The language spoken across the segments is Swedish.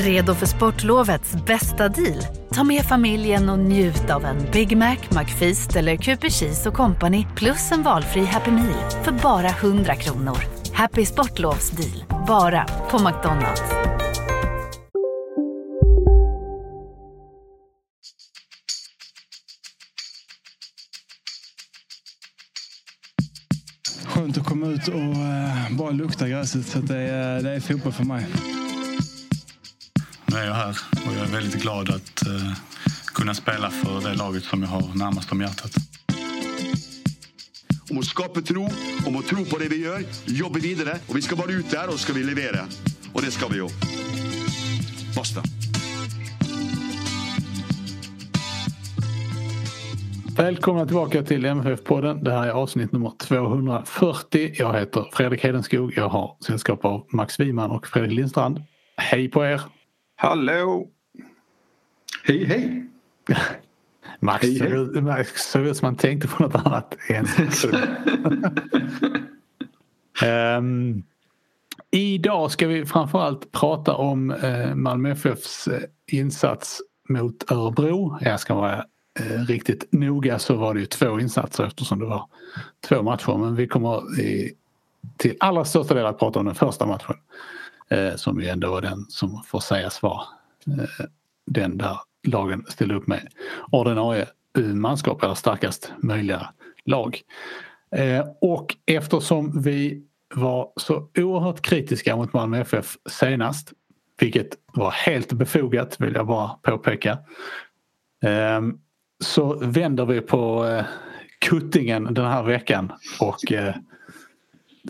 Redo för sportlovets bästa deal? Ta med familjen och njut av en Big Mac, McFeast eller Cooper Cheese och Company plus en valfri Happy Meal för bara 100 kronor. Happy Sportlovs deal, bara på McDonalds. Skönt att komma ut och eh, bara lukta gräset. Så det, är, det är fotboll för mig. Nu är jag här och jag är väldigt glad att uh, kunna spela för det laget som jag har närmast om hjärtat. Om att skapa tro, om att tro på det vi gör, jobba vidare och vi ska vara ute där och ska vi leverera. Och det ska vi ju. Basta. Välkomna tillbaka till MFF-podden. Det här är avsnitt nummer 240. Jag heter Fredrik Hedenskog. Jag har sällskap av Max Wiman och Fredrik Lindstrand. Hej på er! Hallå! Hej hej! Max Hej, hej. Max såg ut som han tänkte på något annat. än- Ehm, idag ska vi framförallt prata om uh, Malmö FFs eh, insats mot Örebro. Jag ska vara eh, riktigt noga så var det ju två insatser eftersom det var två matcher. Men vi kommer i, till allra största del att prata om den första matchen. Eh, som ju ändå var den som får sägas vara eh, den där lagen ställde upp med ordinarie manskap eller starkast möjliga lag. Eh, och eftersom vi var så oerhört kritiska mot Malmö FF senast, vilket var helt befogat vill jag bara påpeka, eh, så vänder vi på eh, kuttingen den här veckan och eh,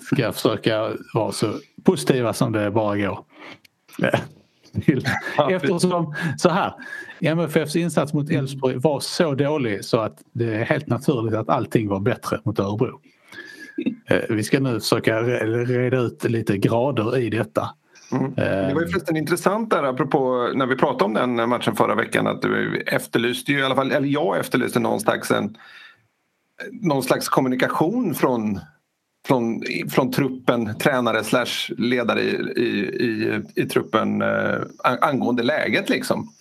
ska försöka vara så positiva som det bara går. Eh, till- Eftersom så här, MFFs insats mot Elfsborg var så dålig så att det är helt naturligt att allting var bättre mot Örebro. Eh, Vi ska nu försöka re- reda ut lite grader i detta. Mm. Det var ju förresten intressant där apropå när vi pratade om den matchen förra veckan att du efterlyste ju i alla fall, eller jag efterlyste någon slags, en, någon slags kommunikation från, från, från truppen, tränare slash ledare i, i, i, i truppen eh, angående läget liksom.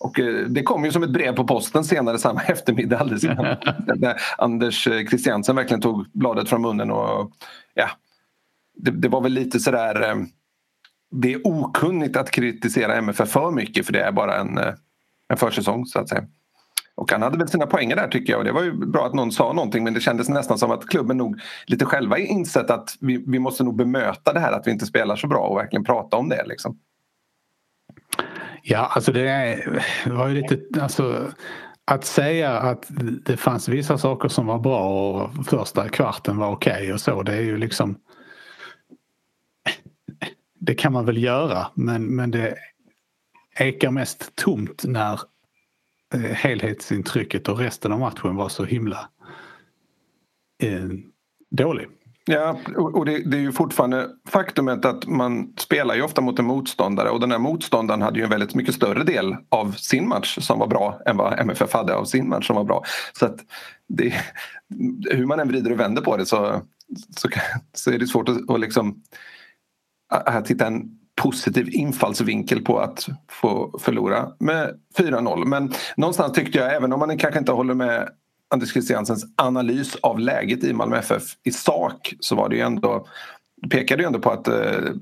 Och eh, det kom ju som ett brev på posten senare samma eftermiddag alldeles innan. När Anders eh, Christiansen verkligen tog bladet från munnen och ja, det, det var väl lite sådär eh, det är okunnigt att kritisera MFF för mycket för det är bara en, eh, en försäsong så att säga. Och han hade väl sina poänger där tycker jag och det var ju bra att någon sa någonting men det kändes nästan som att klubben nog lite själva insett att vi, vi måste nog bemöta det här att vi inte spelar så bra och verkligen prata om det liksom. Ja, alltså det, var ju lite, alltså att säga att det fanns vissa saker som var bra och första kvarten var okej och så, det är ju liksom det kan man väl göra men, men det ekar mest tomt när Eh, helhetsintrycket och resten av matchen var så himla eh, dålig. Ja, och det, det är ju fortfarande faktumet att man spelar ju ofta mot en motståndare och den här motståndaren hade ju en väldigt mycket större del av sin match som var bra än vad MFF hade av sin match som var bra. Så att det, hur man än vrider och vänder på det så, så, så är det svårt att, att liksom att hitta en positiv infallsvinkel på att få förlora med 4-0. Men någonstans tyckte jag, även om man kanske inte håller med Anders Christiansens analys av läget i Malmö FF i sak så var det ju ändå pekade ju ändå på att, eh,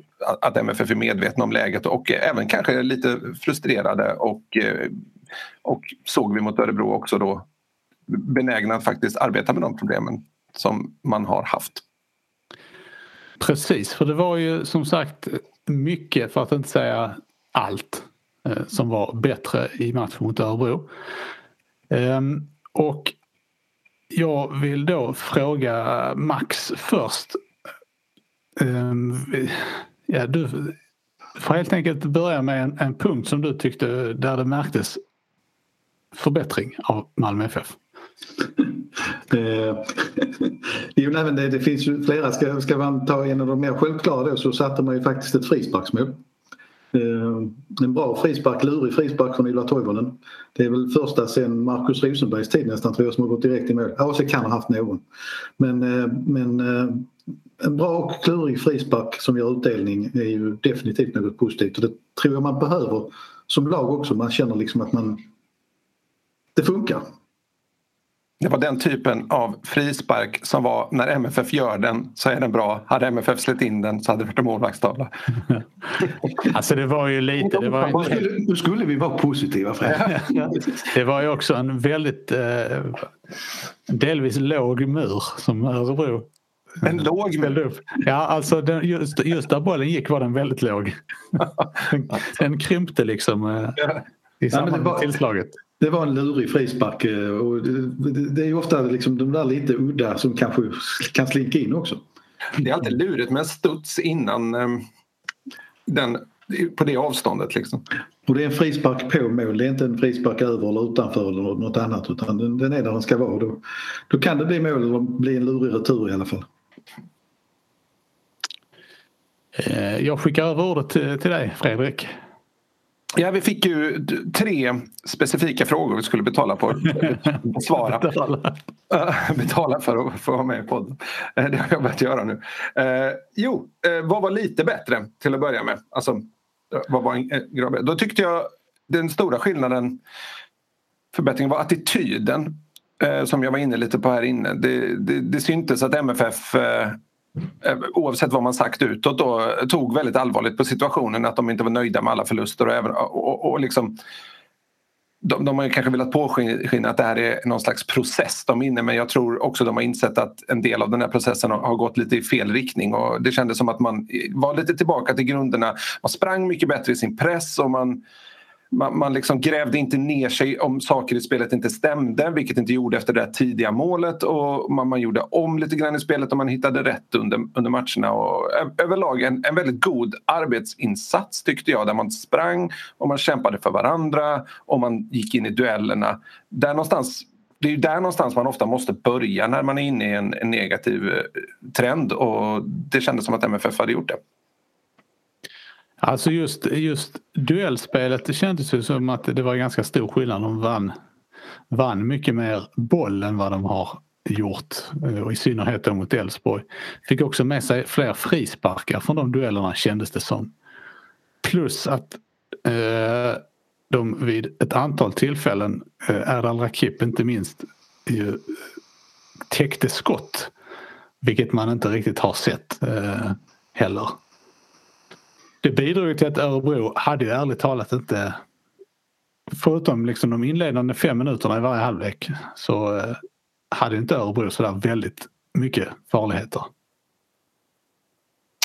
att MFF är medvetna om läget och även kanske lite frustrerade och, eh, och såg vi mot Örebro också då benägna att faktiskt arbeta med de problemen som man har haft. Precis, för det var ju som sagt mycket, för att inte säga allt, eh, som var bättre i matchen mot Örebro. Ehm, och jag vill då fråga Max först. Ehm, ja, du får helt enkelt börja med en, en punkt som du tyckte där det märktes förbättring av Malmö FF. Eh, jo, nej, men det, det finns ju flera. Ska, ska man ta en av de mer självklara då så satte man ju faktiskt ett frisparksmål. Eh, en bra frispark, lurig frispark från Ylva Toivonen. Det är väl första sen Markus Rosenbergs tid nästan tror jag som har gått direkt i mål. AC kan ha haft någon. Men, eh, men eh, en bra och klurig frispark som gör utdelning är ju definitivt något positivt och det tror jag man behöver som lag också. Man känner liksom att man det funkar. Det var den typen av frispark som var när MFF gör den så är den bra. Hade MFF släppt in den så hade det varit en målvaktstavla. alltså det var ju lite... Det var nu, skulle, nu skulle vi vara positiva Fred. det var ju också en väldigt eh, delvis låg mur som Örebro en låg mur? Ja, alltså den, just, just där bollen gick var den väldigt låg. Den, den krympte liksom eh, i samband med tillslaget. Det var en lurig frispark eh, och det, är ofta liksom de där lite udda som kanske kan slinka in också. Det är alltid lurigt med en studs innan um, den, på det avståndet. Liksom. Och det är en frispark på mål, det är inte en frispark över eller utanför eller något annat utan den, den är där den ska vara. Då, då kan det bli mål eller bli en lurig retur i alla fall. Eh, jag skickar över ordet till dig Fredrik. Ja, vi fick ju tre specifika frågor vi skulle betala på. Svara. betala. betala för att få vara med i podden. Eh, det har jag börjat göra nu. Eh, jo, eh, vad var lite bättre till att börja med? Alltså, vad var en, Då tyckte jag den stora skillnaden förbättringen var attityden som jag var inne lite på här inne. Det, det, det syntes att MFF Eh, Eh, oavsett vad man sagt utåt då, eh, tog väldigt allvarligt på situationen att de inte var nöjda med alla förluster och, även, och, och liksom de, de har kanske velat påskina att det här är någon slags process de är inne men jag tror också de har insett att en del av den här processen har, har gått lite i fel riktning och det kändes som att man var lite tillbaka till grunderna. Man sprang mycket bättre i sin press och man man, man liksom grävde inte ner sig om saker i spelet inte stämde vilket inte gjorde efter det tidiga målet och man, man gjorde om lite grann i spelet och man hittade rätt under, under matcherna. Och eh, överlag en, en väldigt god arbetsinsats tyckte jag där man sprang och man kämpade för varandra och man gick in i duellerna. Där någonstans det är ju där någonstans man ofta måste börja när man är inne i en, en negativ eh, trend och det kändes som att MFF hade gjort det. Alltså just, just duellspelet det kändes ju som att det var ganska stor skillnad. De vann, vann mycket mer boll än vad de har gjort och i synnerhet då mot Elfsborg. Fick också med sig fler frisparkar från de duellerna kändes det som. Plus att eh, de vid ett antal tillfällen, eh, Erdal Rakip inte minst, ju, eh, täckte skott. Vilket man inte riktigt har sett eh, heller. Det bidrog till att Örebro hade ärligt talat inte Förutom liksom de inledande fem minuterna i varje halvlek så eh, hade inte Örebro sådär väldigt mycket farligheter.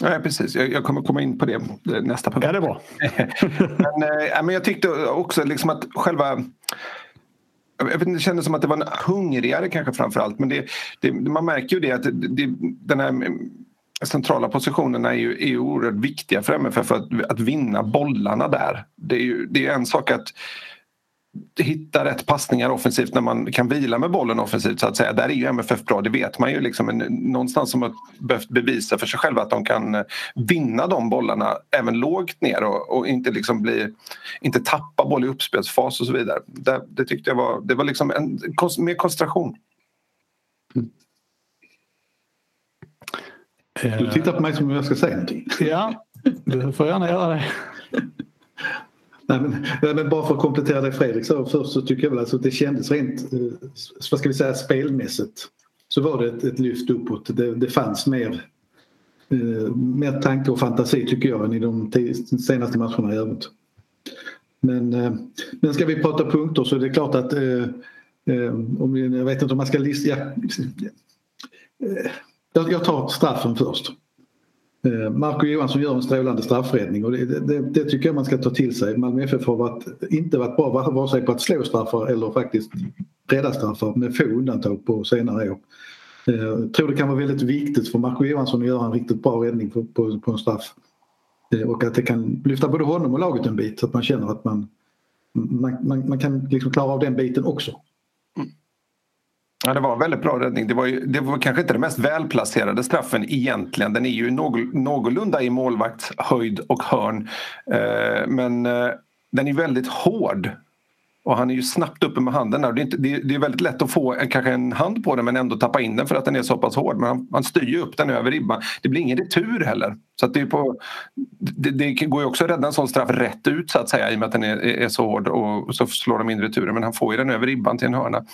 Ja, precis, jag, jag kommer komma in på det nästa punkt. Ja, det är bra. men, äh, men jag tyckte också liksom att själva jag vet inte, det kändes som att det var en hungrigare kanske framförallt men det, det, man märker ju det att det, det, den här centrala positionerna är ju, är ju oerhört viktiga för MFF för att, att vinna bollarna där. Det är ju det är en sak att hitta rätt passningar offensivt när man kan vila med bollen offensivt så att säga. Där är ju MFF bra, det vet man ju. Liksom. Men någonstans som har behövt bevisa för sig själva att de kan eh, vinna de bollarna även lågt ner och, och inte, liksom bli, inte tappa boll i uppspelsfas och så vidare. Det, det tyckte jag var, det var liksom en, mer koncentration. Mm. Du tittar på mig som om jag ska säga någonting. Ja, du får gärna göra det. Nej, men, men, bara för att komplettera det Fredrik sa först så tycker jag väl alltså att det kändes rent, eh, vad ska vi säga, spelmässigt. Så var det ett, ett lyft uppåt. Det, det fanns mer, eh, mer tanke och fantasi tycker jag än i de senaste matcherna i övrigt. Men, eh, men ska vi prata punkter så är det klart att eh, eh om, jag vet inte om man ska lista... Ja, Jag, jag tar straffen först. Eh, Marco Johansson gör en strålande straffräddning och det, det, det, tycker jag man ska ta till sig. Malmö FF har varit, inte varit bra vare sig på att slå straffar eller faktiskt rädda straffar med få undantag på senare år. Eh, jag tror det kan vara väldigt viktigt för Marco Johansson att göra en riktigt bra räddning på, på, på en straff. Eh, och att det kan lyfta både honom och laget en bit så att man känner att man, man, man, man kan liksom klara av den biten också. Ja, det var en väldigt bra räddning. Det var, ju, det var kanske inte den mest välplacerade straffen egentligen. Den är ju någorlunda i målvaktshöjd och hörn. Eh, men eh, den är väldigt hård. Och han är ju snabbt uppe med handen. Där. Det, är inte, det, är, det är väldigt lätt att få en, kanske en hand på den men ändå tappa in den för att den är så pass hård. Men han, han styr ju upp den över ribban. Det blir ingen retur heller. Så det, är på, det, det, går ju också att rädda en sån straff rätt ut så att säga i och med att den är, är så hård och så slår de in returen. Men han får ju den över ribban till en hörna.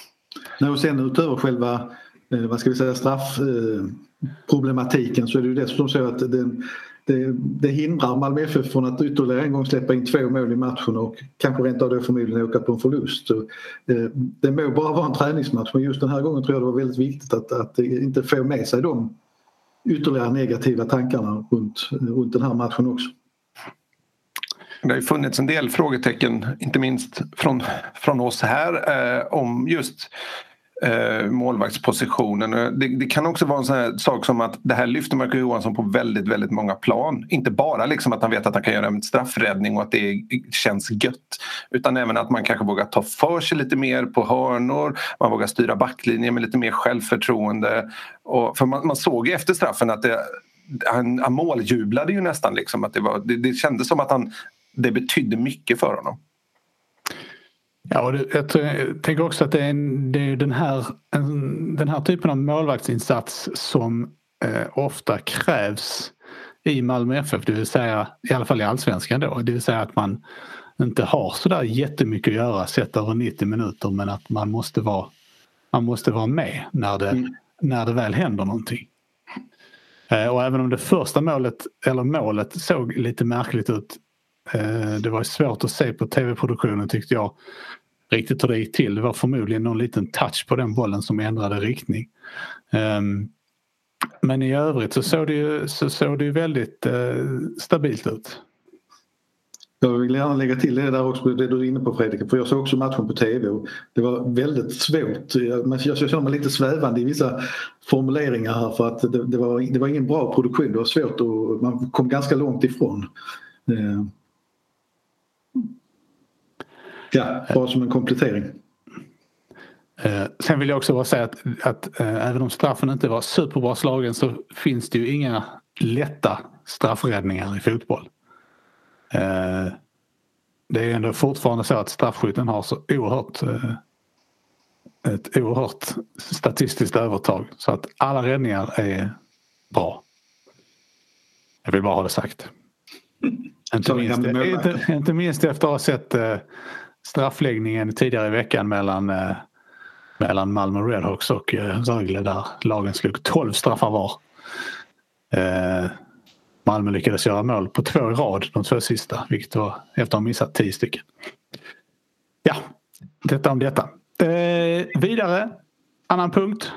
Nej, och sen utöver själva eh, vad ska vi säga, straffproblematiken eh, så är det ju dessutom så att den, det, det hindrar Malmö FF från att ytterligare en gång släppa in två mål i matchen och kanske rent av då förmodligen åka på en förlust. Så, eh, det må bara vara en träningsmatch men just den här gången tror jag det var väldigt viktigt att, att inte få med sig de ytterligare negativa tankarna runt, runt den här matchen också. Det har ju funnits en del frågetecken, inte minst från, från oss här, eh, om just eh, målvaktspositionen. Eh, det, det, kan också vara en sån här sak som att det här lyfter Marco Johansson på väldigt, väldigt många plan. Inte bara liksom att han vet att han kan göra en straffräddning och att det känns gött. Utan även att man kanske vågar ta för sig lite mer på hörnor. Man vågar styra backlinjen med lite mer självförtroende. Och, för man, man såg ju efter straffen att det, han, han måljublade ju nästan. Liksom, att det, var, det, det kändes som att han, det betydde mycket för honom. Ja, och jag, tror, jag, tänker också att det är, en, det är den, här, en, den här typen av målvaktsinsats som eh, ofta krävs i Malmö FF, det vill säga i alla fall i allsvenskan då, det vill säga att man inte har sådär jättemycket att göra sett över 90 minuter men att man måste vara, man måste vara med när det, mm. när det väl händer någonting. Eh, och även om det första målet, eller målet såg lite märkligt ut Eh, det var svårt att se på tv-produktionen tyckte jag riktigt hur det gick till. Det var förmodligen någon liten touch på den bollen som ändrade riktning. Um, men i övrigt så såg det ju, så såg det ju väldigt uh, stabilt ut. Jag vill gärna lägga till det där också, det du är inne på Fredrik, för jag såg också matchen på tv och det var väldigt svårt. Jag, jag känner mig lite svävande i vissa formuleringar här för att det, det, var, det var ingen bra produktion, det var svårt och man kom ganska långt ifrån. Ehm, Ja, bara som en komplettering. Eh, sen vill jag också bara säga att, att eh, även om straffen inte var superbra slagen så finns det ju inga lätta straffräddningar i fotboll. Eh, det är ändå fortfarande så att straffskytten har så oerhört ett oerhört statistiskt övertag så att alla räddningar är bra. Jag vill bara ha det sagt. Inte minst, inte, inte minst efter att ha sett straffläggningen tidigare i veckan mellan, eh, mellan Malmö Redhawks och eh, Rögle där lagen slog 12 straffar var. Eh, Malmö lyckades göra mål på två i rad de två sista vilket var efter att ha missat tio stycken. Ja, detta om detta. Eh, vidare, annan punkt.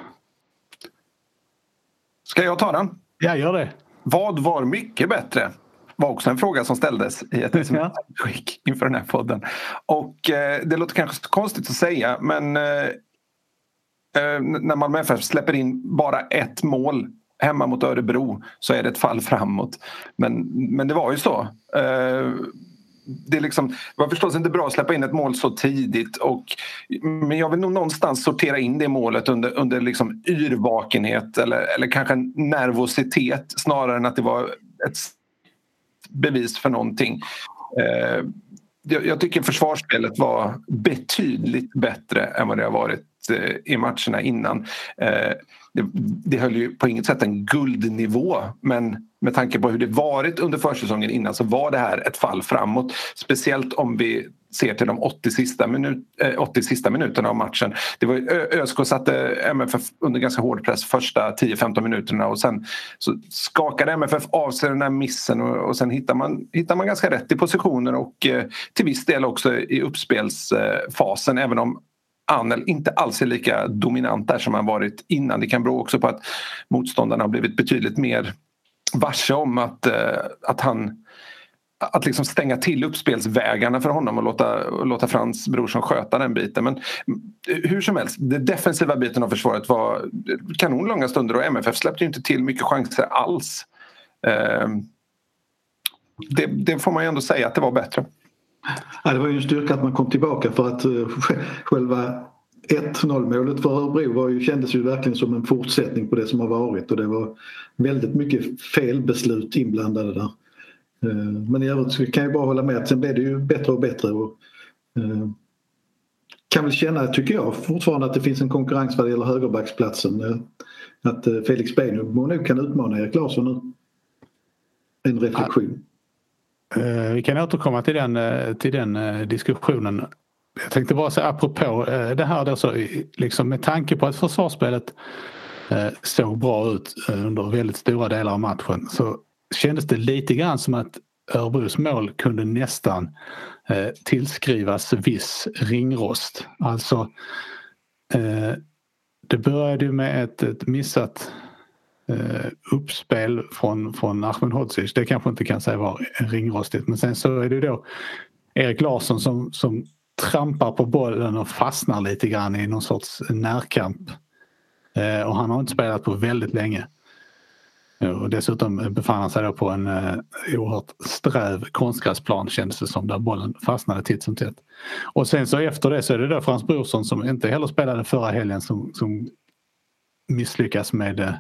Ska jag ta den? Ja, gör det. Vad var mycket bättre? Var också en fråga som ställdes i ett sms-skick inför den här podden. Och eh, det låter kanske konstigt att säga men eh, eh när Malmö FF släpper in bara ett mål hemma mot Örebro så är det ett fall framåt. Men, men det var ju så. Eh, det, är liksom, det var förstås inte bra att släppa in ett mål så tidigt och, men jag vill nog någonstans sortera in det målet under, under liksom yrvakenhet eller, eller kanske nervositet snarare än att det var ett bevis för någonting. Eh, jag tycker försvarsspelet var betydligt bättre än vad det har varit eh, i matcherna innan. Eh, det, det höll ju på inget sätt en guldnivå men med tanke på hur det varit under försäsongen innan så var det här ett fall framåt. Speciellt om vi ser till de 80 sista, minut, eh, 80 sista minuterna av matchen. Det var, ÖSK satte MFF under ganska hård press första 10-15 minuterna och sen så skakade MFF av sig den där missen och, och sen hittar man, hittar man ganska rätt i positioner och eh, till viss del också i uppspelsfasen även om Anel inte alls är lika dominant där som han varit innan. Det kan bero också på att motståndarna har blivit betydligt mer varse om att, eh, att han att liksom stänga till uppspelsvägarna för honom och låta, låta Frans Brorsson sköta den biten. Men eh, hur som helst, den defensiva biten av försvaret var kanonlånga stunder och MFF släppte inte till mycket chanser alls. Eh, det, det får man ju ändå säga att det var bättre. Ja, det var ju en styrka att man kom tillbaka för att uh, själva 1-0 målet för Örebro var ju, kändes ju verkligen som en fortsättning på det som har varit och det var väldigt mycket felbeslut inblandade där. Eh, men i övrigt kan jag bara hålla med att sen blev det ju bättre och bättre. Och, eh, kan väl känna, tycker jag, fortfarande att det finns en konkurrens vad det gäller högerbacksplatsen. Eh, att Felix Beijmo nu kan utmana Erik Larsson nu. En reflektion. Vi kan återkomma till den, till den diskussionen. Jag tänkte bara säga apropå det här då så liksom med tanke på att försvarsspelet såg bra ut under väldigt stora delar av matchen så kändes det lite grann som att Örebros mål kunde nästan eh, tillskrivas viss ringrost. Alltså eh, det började med ett, ett missat eh, uppspel från, från Ahmedhodzic. Det kanske inte kan säga var ringrostigt men sen så är det då Erik Larsson som, som trampar på bollen och fastnar lite grann i någon sorts närkamp. Eh, och han har inte spelat på väldigt länge. Eh, och dessutom befann han sig då på en eh, oerhört sträv konstgräsplan kändes det som där bollen fastnade titt som tätt. Och sen så efter det så är det då Frans Brorsson som inte heller spelade förra helgen som, som misslyckas med, eh,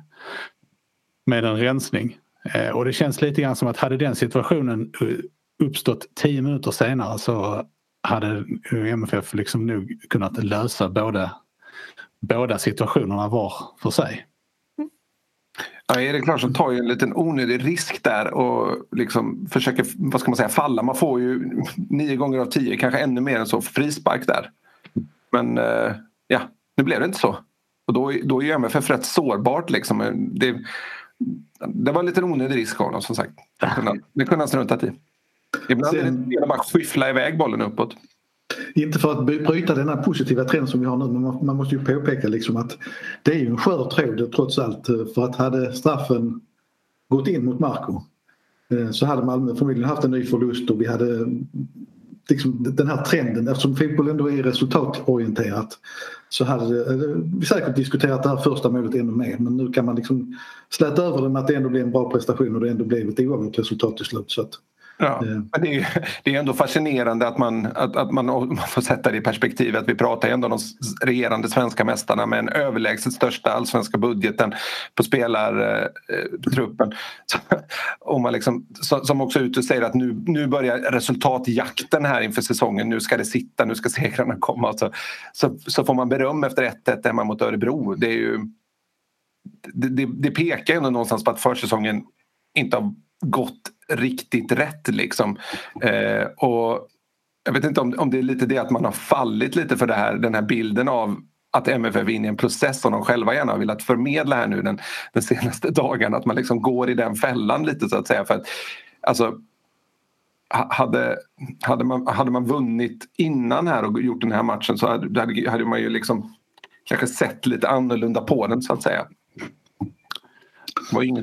med en rensning. Eh, och det känns lite grann som att hade den situationen eh, uppstått tio minuter senare så hade MFF liksom nog kunnat lösa båda, båda situationerna var för sig. Ja, Erik Larsson tar ju en liten onödig risk där och liksom försöker vad ska man säga, falla. Man får ju nio gånger av tio, kanske ännu mer än så, frispark där. Men eh, ja, nu blev det inte så. Och då, då är MFF rätt sårbart. Liksom. Det, det var en liten onödig risk av honom som sagt. Det kunde han struntat i. Ibland är det genom att skyffla iväg bollen uppåt. Inte för att bryta denna positiva trend som vi har nu men man måste ju påpeka liksom att det är ju en skör tråd trots allt eh, för att hade straffen gått in mot Marco eh, så hade Malmö förmodligen haft en ny förlust och vi hade liksom den här trenden eftersom fotboll ändå är resultatorienterat så hade eh, vi säkert diskuterat det här första målet ännu mer men nu kan man liksom släta över det med att det ändå blev en bra prestation och det ändå blev ett oavgjort resultat till slut. Så att, Ja, men det, är, det är ändå fascinerande att man, att, att man, man får sätta det i perspektiv att vi pratar ändå om de regerande svenska mästarna med en överlägset största allsvenska budgeten på spelartruppen. och man liksom, som också är ute och säger att nu, nu börjar resultatjakten här inför säsongen. Nu ska det sitta, nu ska segrarna komma. Så, så, så får man beröm efter 1-1 hemma mot Örebro. Det, är ju, det, det, det pekar ändå någonstans på att försäsongen inte har gått riktigt rätt. Liksom. Eh, och jag vet inte om, om det är lite det att man har fallit lite för det här, den här bilden av att MFF är inne i en process som de själva gärna har velat förmedla här nu den, den senaste dagen. Att man liksom går i den fällan lite så att säga. För att, alltså, hade, hade, man, hade man vunnit innan här och gjort den här matchen så hade, hade man ju liksom kanske sett lite annorlunda på den så att säga.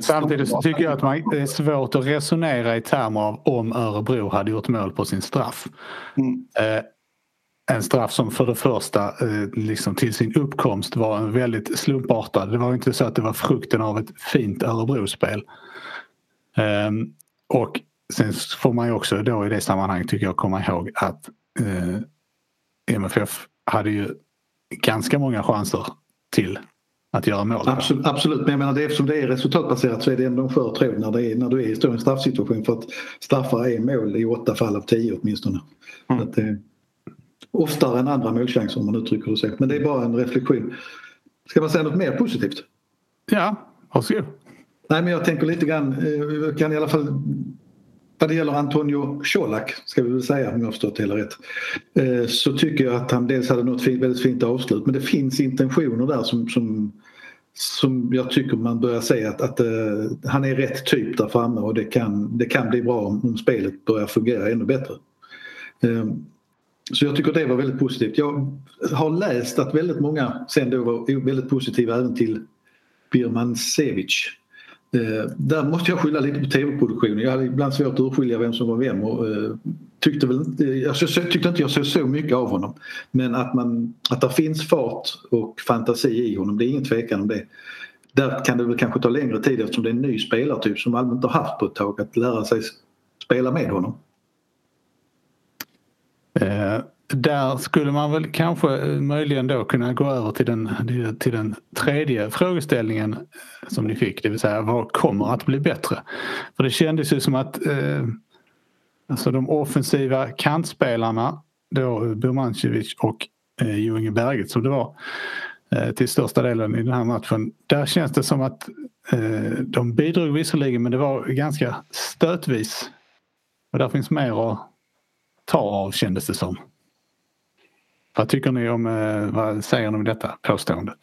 Samtidigt så tycker jag att man, det är svårt att resonera i termer av om Örebro hade gjort mål på sin straff. Mm. Eh, en straff som för det första eh, liksom till sin uppkomst var en väldigt slumpartad. Det var inte så att det var frukten av ett fint Örebro-spel. Eh, och sen får man ju också då i det sammanhanget tycker jag komma ihåg att eh, MFF hade ju ganska många chanser till att göra mål. Absolut, absolut. men jag menar det, eftersom det är resultatbaserat så är det ändå en skör tråd när, det är, när du är i en straffsituation för att straffar är mål i åtta fall av tio åtminstone. Mm. Att det, oftare än andra målchanser om man uttrycker det så. Men det är bara en reflektion. Ska man säga något mer positivt? Ja, varsågod. Nej men jag tänker lite grann, jag eh, kan i alla fall vad det gäller Antonio Colak, ska vi väl säga om jag har förstått det hela rätt, eh, så tycker jag att han dels hade något väldigt fint avslut men det finns intentioner där som, som, som jag tycker man börjar se att, att uh, han är rätt typ där framme och det kan, det kan bli bra om, om spelet börjar fungera ännu bättre. Uh, så jag tycker det var väldigt positivt. Jag har läst att väldigt många sen då var väldigt positiva även till Birman Sevic Uh, där måste jag skylla lite på tv-produktionen. Jag hade ibland svårt att urskilja vem som var vem och eh, tyckte väl inte, jag tyckte inte jag såg så mycket av honom. Men att, man, att det finns fart och fantasi i honom, det är ingen tvekan om det. Där kan det väl kanske ta längre tid eftersom det är en ny spelartyp som Malmö inte har haft på ett tag att lära sig spela med honom. Eh, där skulle man väl kanske eh, möjligen då kunna gå över till den, till den tredje frågeställningen eh, som ni fick, det vill säga vad kommer att bli bättre? För det kändes ju som att eh, alltså de offensiva kantspelarna, då Burmancevic och eh, Jo Inge Berget som det var eh, till största delen i den här matchen. Där känns det som att eh, de bidrog visserligen men det var ganska stötvis. Och där finns mer att ta av kändes det som. Vad tycker ni om, eh, vad säger ni om detta påståendet?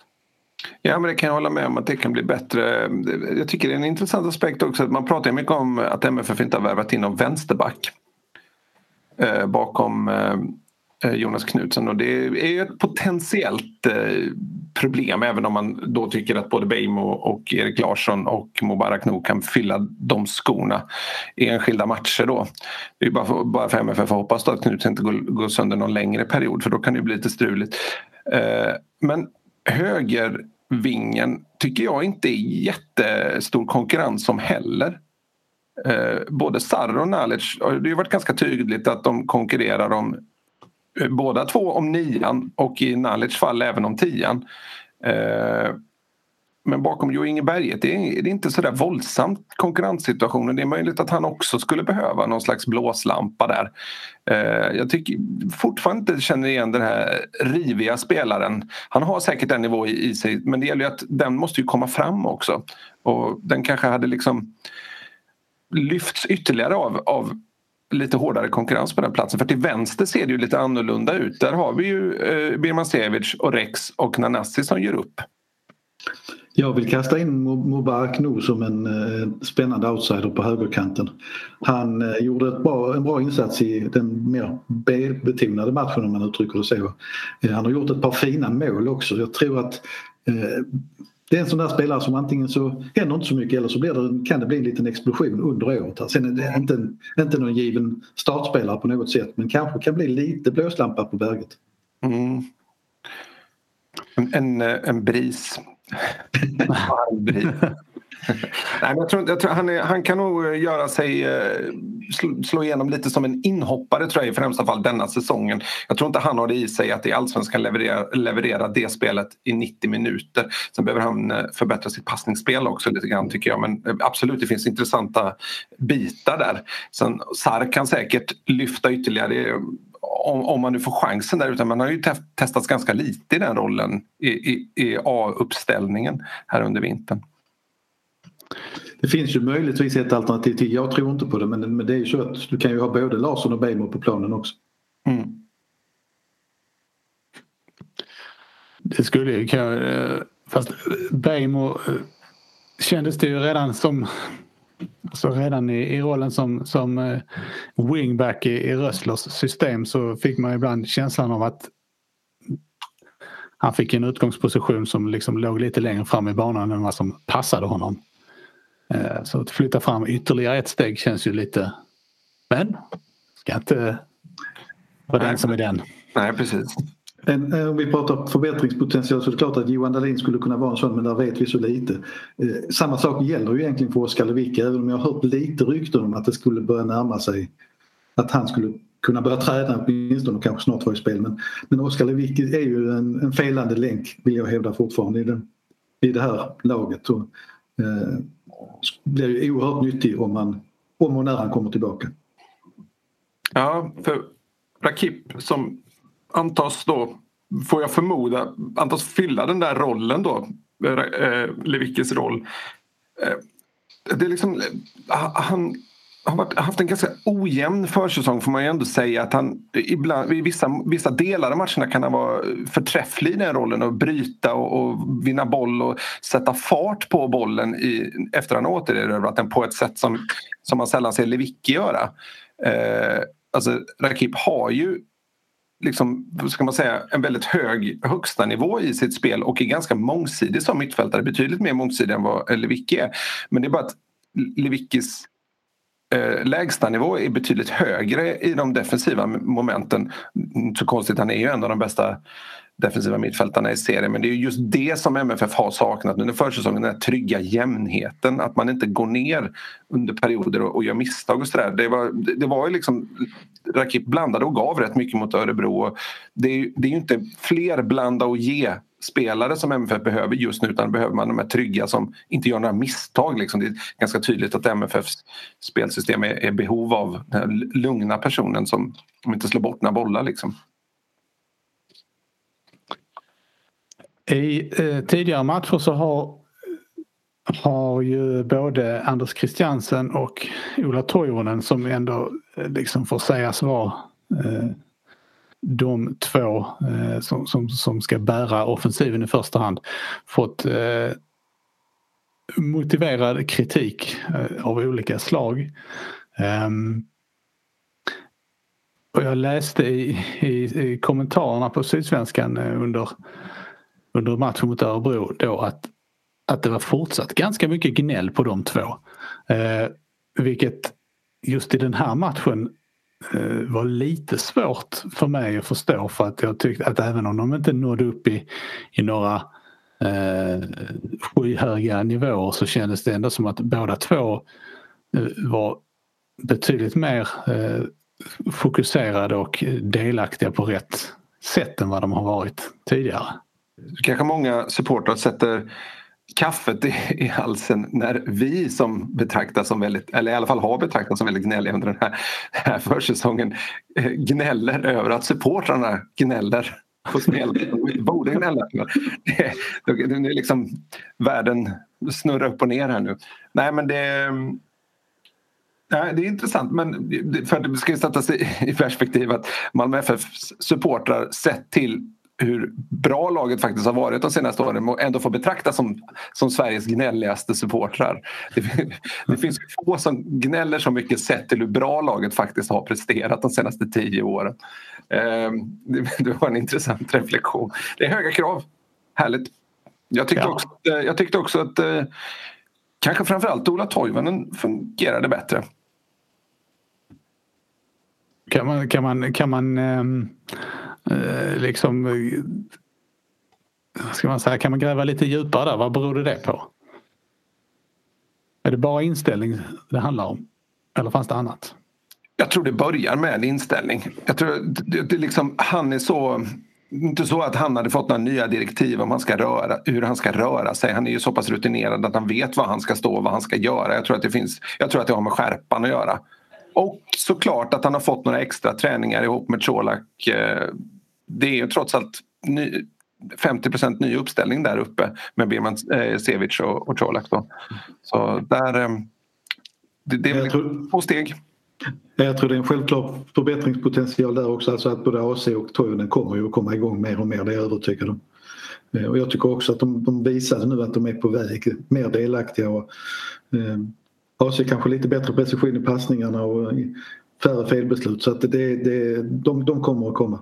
Ja, men det kan jag hålla med om att det kan bli bättre. Jag tycker det är en intressant aspekt också att man pratar mycket om att MFF inte har värvat in någon vänsterback eh, bakom eh, eh, Jonas Knutsen och det är ju ett potentiellt eh, problem även om man då tycker att både Beijmo och Erik Larsson och Mubarak nog kan fylla de skorna i enskilda matcher då. Det är bara för, bara för MFF att hoppas att Knutsen inte går, går sönder någon längre period för då kan det bli lite struligt. Eh, men Vingen tycker jag inte är jättestor konkurrens om heller. Eh, både Sarr och Nalic, det har ju varit ganska tydligt att de konkurrerar om eh, båda två om nian och i Nalics fall även om tian. Eh, men bakom Jo Inge Berget det är det inte så där våldsamt konkurrenssituationen. Det är möjligt att han också skulle behöva någon slags blåslampa där. Eh, jag tycker fortfarande inte känner igen den här riviga spelaren. Han har säkert en nivå i sig men det gäller ju att den måste ju komma fram också. Och den kanske hade liksom lyfts ytterligare av, av lite hårdare konkurrens på den platsen. För till vänster ser det ju lite annorlunda ut. Där har vi ju eh, Birmancevic och Rex och Nanasi som gör upp. Jag vill kasta in Mubarak nu som en eh, spännande outsider på högerkanten. Han eh, gjorde ett bra, en bra insats i den mer B-betonade matchen om man uttrycker det så. Eh, han har gjort ett par fina mål också. Jag tror att eh, det är en sån där spelare som antingen så händer inte så mycket eller så blir det, kan det bli en liten explosion under året. Alltså, sen är det inte, inte någon given startspelare på något sätt men kanske kan bli lite blåslampa på berget. Mm. En, en, en bris. Nej, jag tror, jag tror han, är, han, kan nog eh, göra sig eh, slå, slå igenom lite som en inhoppare tror jag i främsta fall denna säsongen. Jag tror inte han har det i sig att i allsvenskan leverera, leverera det spelet i 90 minuter. Sen behöver han eh, förbättra sitt passningsspel också lite grann tycker jag. Men absolut, det finns intressanta bitar där. Sen Sarr kan säkert lyfta ytterligare om, om man nu får chansen där. Utan man har ju testats ganska lite i den rollen i, i, i A-uppställningen här under vintern. Det finns ju möjligtvis ett alternativ till. Jag tror inte på det men, men det är ju så att du kan ju ha både Larsson och Bejmo på planen också. Mm. Det skulle ju kunna... Fast Bejmo kändes det ju redan som så redan i, i rollen som, som eh, wingback i, i Rösslers system så fick man ibland känslan av att han fick en utgångsposition som liksom låg lite längre fram i banan än vad som passade honom. Eh, så att flytta fram ytterligare ett steg känns ju lite... Men, ska inte vara den som är den. Nej, precis. En, eh, om vi pratar förbättringspotential så är det klart att Johan Dahlin skulle kunna vara en sån men där vet vi så lite. Eh, samma sak gäller ju egentligen för Oskar Lewicki även om jag har hört lite rykten om att det skulle börja närma sig att han skulle kunna börja träna åtminstone och kanske snart vara i spel. Men, men Oskar Lewicki är ju en, en felande länk vill jag hävda fortfarande i, den, i det här laget. Och, eh, blir ju oerhört nyttig om, man, om och när han kommer tillbaka. Ja, för Rakip som antas då, får jag förmoda, antas fylla den där rollen då, eh, eh Levickes roll. Eh, det är liksom, eh, han har varit, haft en ganska ojämn försäsong får man ju ändå säga. att han ibland, I vissa, vissa delar av matcherna kan han vara förträfflig i den rollen och bryta och, och vinna boll och sätta fart på bollen i, efter han återerövrat den på ett sätt som, som man sällan ser Lewicki göra. Eh, alltså, Rakip har ju liksom, ska man säga, en väldigt hög högsta nivå i sitt spel och är ganska mångsidig som mittfältare. Betydligt mer mångsidig än vad Lewicki är. Men det är bara att Lewickis eh, lägstanivå är betydligt högre i de defensiva momenten. Inte så konstigt, han är ju en av de bästa defensiva mittfältarna i serien. Men det är just det som MFF har saknat under försäsongen, den här trygga jämnheten. Att man inte går ner under perioder och, och gör misstag och sådär. Det var, det var ju liksom Rakip blandade och gav rätt mycket mot Örebro. Det är, det är ju inte fler blanda och ge spelare som MFF behöver just nu utan behöver man de här trygga som inte gör några misstag. Liksom. Det är ganska tydligt att MFFs spelsystem är, är behov av den lugna personen som, som inte slår bort några bollar. Liksom. I eh, tidigare matcher så har, har ju både Anders Christiansen och Ola Toivonen som ändå eh, liksom får sägas vara eh, de två eh, som, som, som ska bära offensiven i första hand fått eh, motiverad kritik eh, av olika slag. Um, och jag läste i, i, i kommentarerna på Sydsvenskan eh, under, under matchen mot Örebro då att, att det var fortsatt ganska mycket gnäll på de två. Eh, vilket just i den här matchen Eh, var lite svårt för mig att förstå för att jag tyckte att även om de inte nådde upp i, i några eh, skyhöga nivåer så kändes det ändå som att båda två eh, var betydligt mer eh, fokuserade och delaktiga på rätt sätt än vad de har varit tidigare. Kanske många supportrar sätter kaffet i, halsen när vi som betraktas som väldigt, eller i alla fall har betraktats som väldigt gnälliga under den här, här försäsongen eh, gnäller över att supportrarna gnäller på spelarna. borde gnälla. Det, det, det är liksom världen snurrar upp och ner här nu. Nej men det Nej, det är intressant men för att det ska sättas i perspektiv att Malmö FFs supportrar sett till hur bra laget faktiskt har varit de senaste åren och ändå få betraktas som, som Sveriges gnälligaste supportrar. Det, det finns få som gnäller så mycket sett till hur bra laget faktiskt har presterat de senaste tio åren. Eh, det, det, var en intressant reflektion. Det är höga krav. Härligt. Jag tyckte ja. också, jag tyckte också att eh, kanske framförallt Ola Toivonen fungerade bättre. Kan man, kan man, kan man um Eh, liksom, vad ska man säga, kan man gräva lite djupare där? Vad beror det på? Är det bara inställning det handlar om? Eller fanns det annat? Jag tror det börjar med en inställning. Jag tror det, det liksom, han är så inte så att han hade fått några nya direktiv om han ska röra, hur han ska röra sig. Han är ju så pass rutinerad att han vet vad han ska stå och vad han ska göra. Jag tror att det, finns, jag tror att det har med skärpan att göra. Och såklart att han har fått några extra träningar ihop med Colak eh, det är ju trots allt ny, 50 ny uppställning där uppe med Birman eh, Sevic och, och Colak. Så där, eh, det, det är tror, två steg. Jag tror det är en självklar förbättringspotential där också. Alltså att både AC och Toivonen kommer ju att komma igång mer och mer, det är jag övertygad om. Eh, och jag tycker också att de, de visade nu att de är på väg, mer delaktiga. Och, eh, AC kanske lite bättre precision i passningarna och färre felbeslut så att det, det, de, de kommer att komma.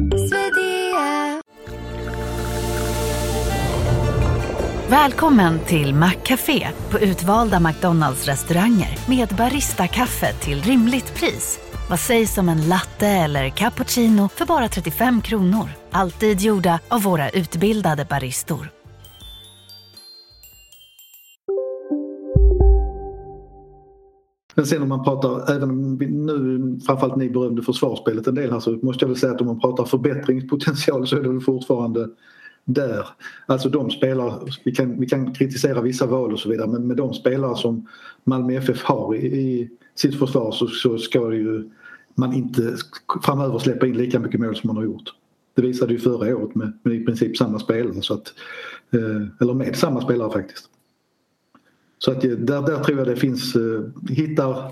Välkommen till Maccafé på utvalda McDonalds restauranger med Baristakaffe till rimligt pris. Vad sägs om en latte eller cappuccino för bara 35 kronor? Alltid gjorda av våra utbildade baristor. Men sen om man pratar, även om nu framförallt ni berömde försvarsspelet en del här så måste jag väl säga att om man pratar förbättringspotential så är det väl fortfarande där. Alltså de spelare, vi kan, vi kan kritisera vissa val och så vidare men med de spelare som Malmö FF har i, i sitt försvar så, så ska ju man inte framöver släppa in lika mycket mål som man har gjort. Det visade ju förra året med, med i princip samma spelare. Så att, eh, eller med samma spelare faktiskt. Så att eh, där, där tror jag det finns, eh, hittar,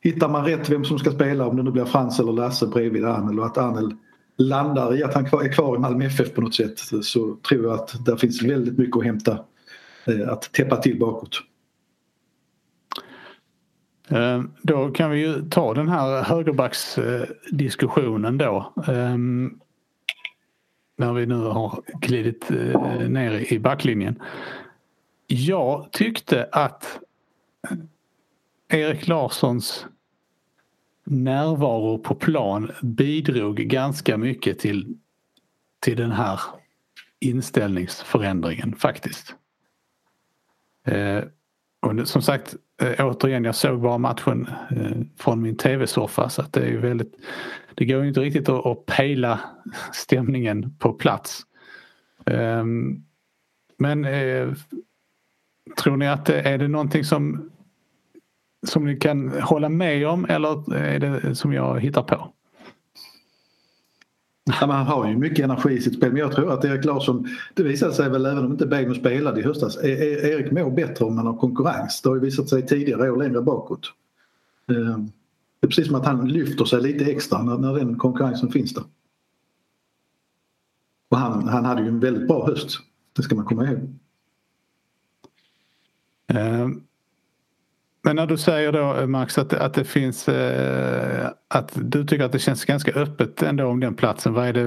hittar man rätt vem som ska spela om det nu blir Frans eller Lasse bredvid Arnel och att Arnel landar i att han är kvar i Malmö FF på något sätt så tror jag att där finns väldigt mycket att hämta. Eh, att täppa till bakåt. Eh, då kan vi ju ta den här högerbacksdiskussionen då. Ehm, när vi nu har glidit eh, ner i backlinjen. Jag tyckte att Erik Larssons närvaro på plan bidrog ganska mycket till, till den här inställningsförändringen faktiskt. Eh, och som sagt, eh, återigen, jag såg bara matchen eh, från min tv-soffa så att det är ju väldigt... Det går ju inte riktigt att, att pejla stämningen på plats. Eh, men eh, tror ni att det, är det någonting som, som ni kan hålla med om eller är det som jag hittar på? Ja, han har ju mycket energi i sitt spel men jag tror att Erik Larsson, det visade sig väl även om inte Beijmo spelade i höstas, e- e- Erik mår bättre om man har konkurrens. Det har ju visat sig tidigare år längre bakåt. Eh, det är precis som att han lyfter sig lite extra när, när den konkurrensen finns där. Och han, han hade ju en väldigt bra höst, det ska man komma ihåg. Eh, men när du säger då eh, Max att, att det finns eh, att du tycker att det känns ganska öppet ändå om den platsen. Vad är det,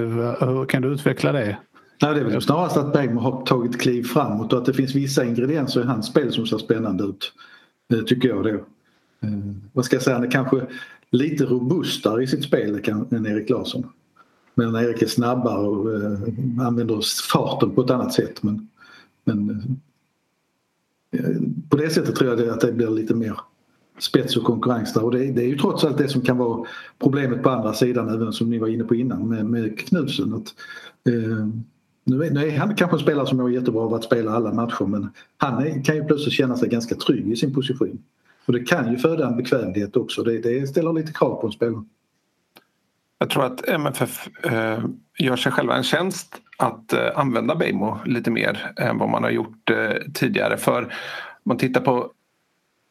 hur kan du utveckla det? Nej, det är väl snarast att Bergman har tagit kliv framåt och att det finns vissa ingredienser i hans spel som ser spännande ut. Det tycker jag då. Eh, vad ska jag säga, han är kanske lite robustare i sitt spel än Erik Larsson. Men Erik är snabbare och eh, använder farten på ett annat sätt. Men, men eh, på det sättet tror jag att det blir lite mer spets och konkurrens där och det, det, är ju trots allt det som kan vara problemet på andra sidan även som ni var inne på innan med, med Knutsen. Att, eh, nu, är, nu är han kanske en spelare som mår jättebra av att spela alla matcher men han är, kan ju plötsligt känna sig ganska trygg i sin position. Och det kan ju föda en bekvämlighet också. Det, det ställer lite krav på en spelare. Jag tror att MFF eh, gör sig själva en tjänst att eh, använda Beijmo lite mer än vad man har gjort eh, tidigare. För om man tittar på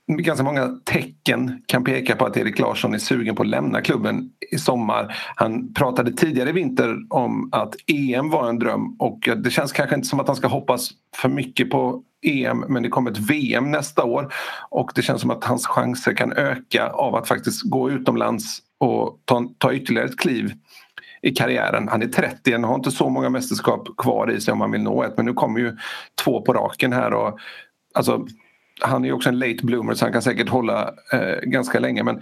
ganska många tecken kan peka på att Erik Larsson är sugen på att lämna klubben i sommar. Han pratade tidigare i vinter om att EM var en dröm och det känns kanske inte som att han ska hoppas för mycket på EM men det kommer ett VM nästa år och det känns som att hans chanser kan öka av att faktiskt gå utomlands och ta, ta ytterligare ett kliv i karriären. Han är 30, han har inte så många mästerskap kvar i sig om han vill nå ett men nu kommer ju två på raken här och alltså han är också en late bloomer så han kan säkert hålla eh, ganska länge men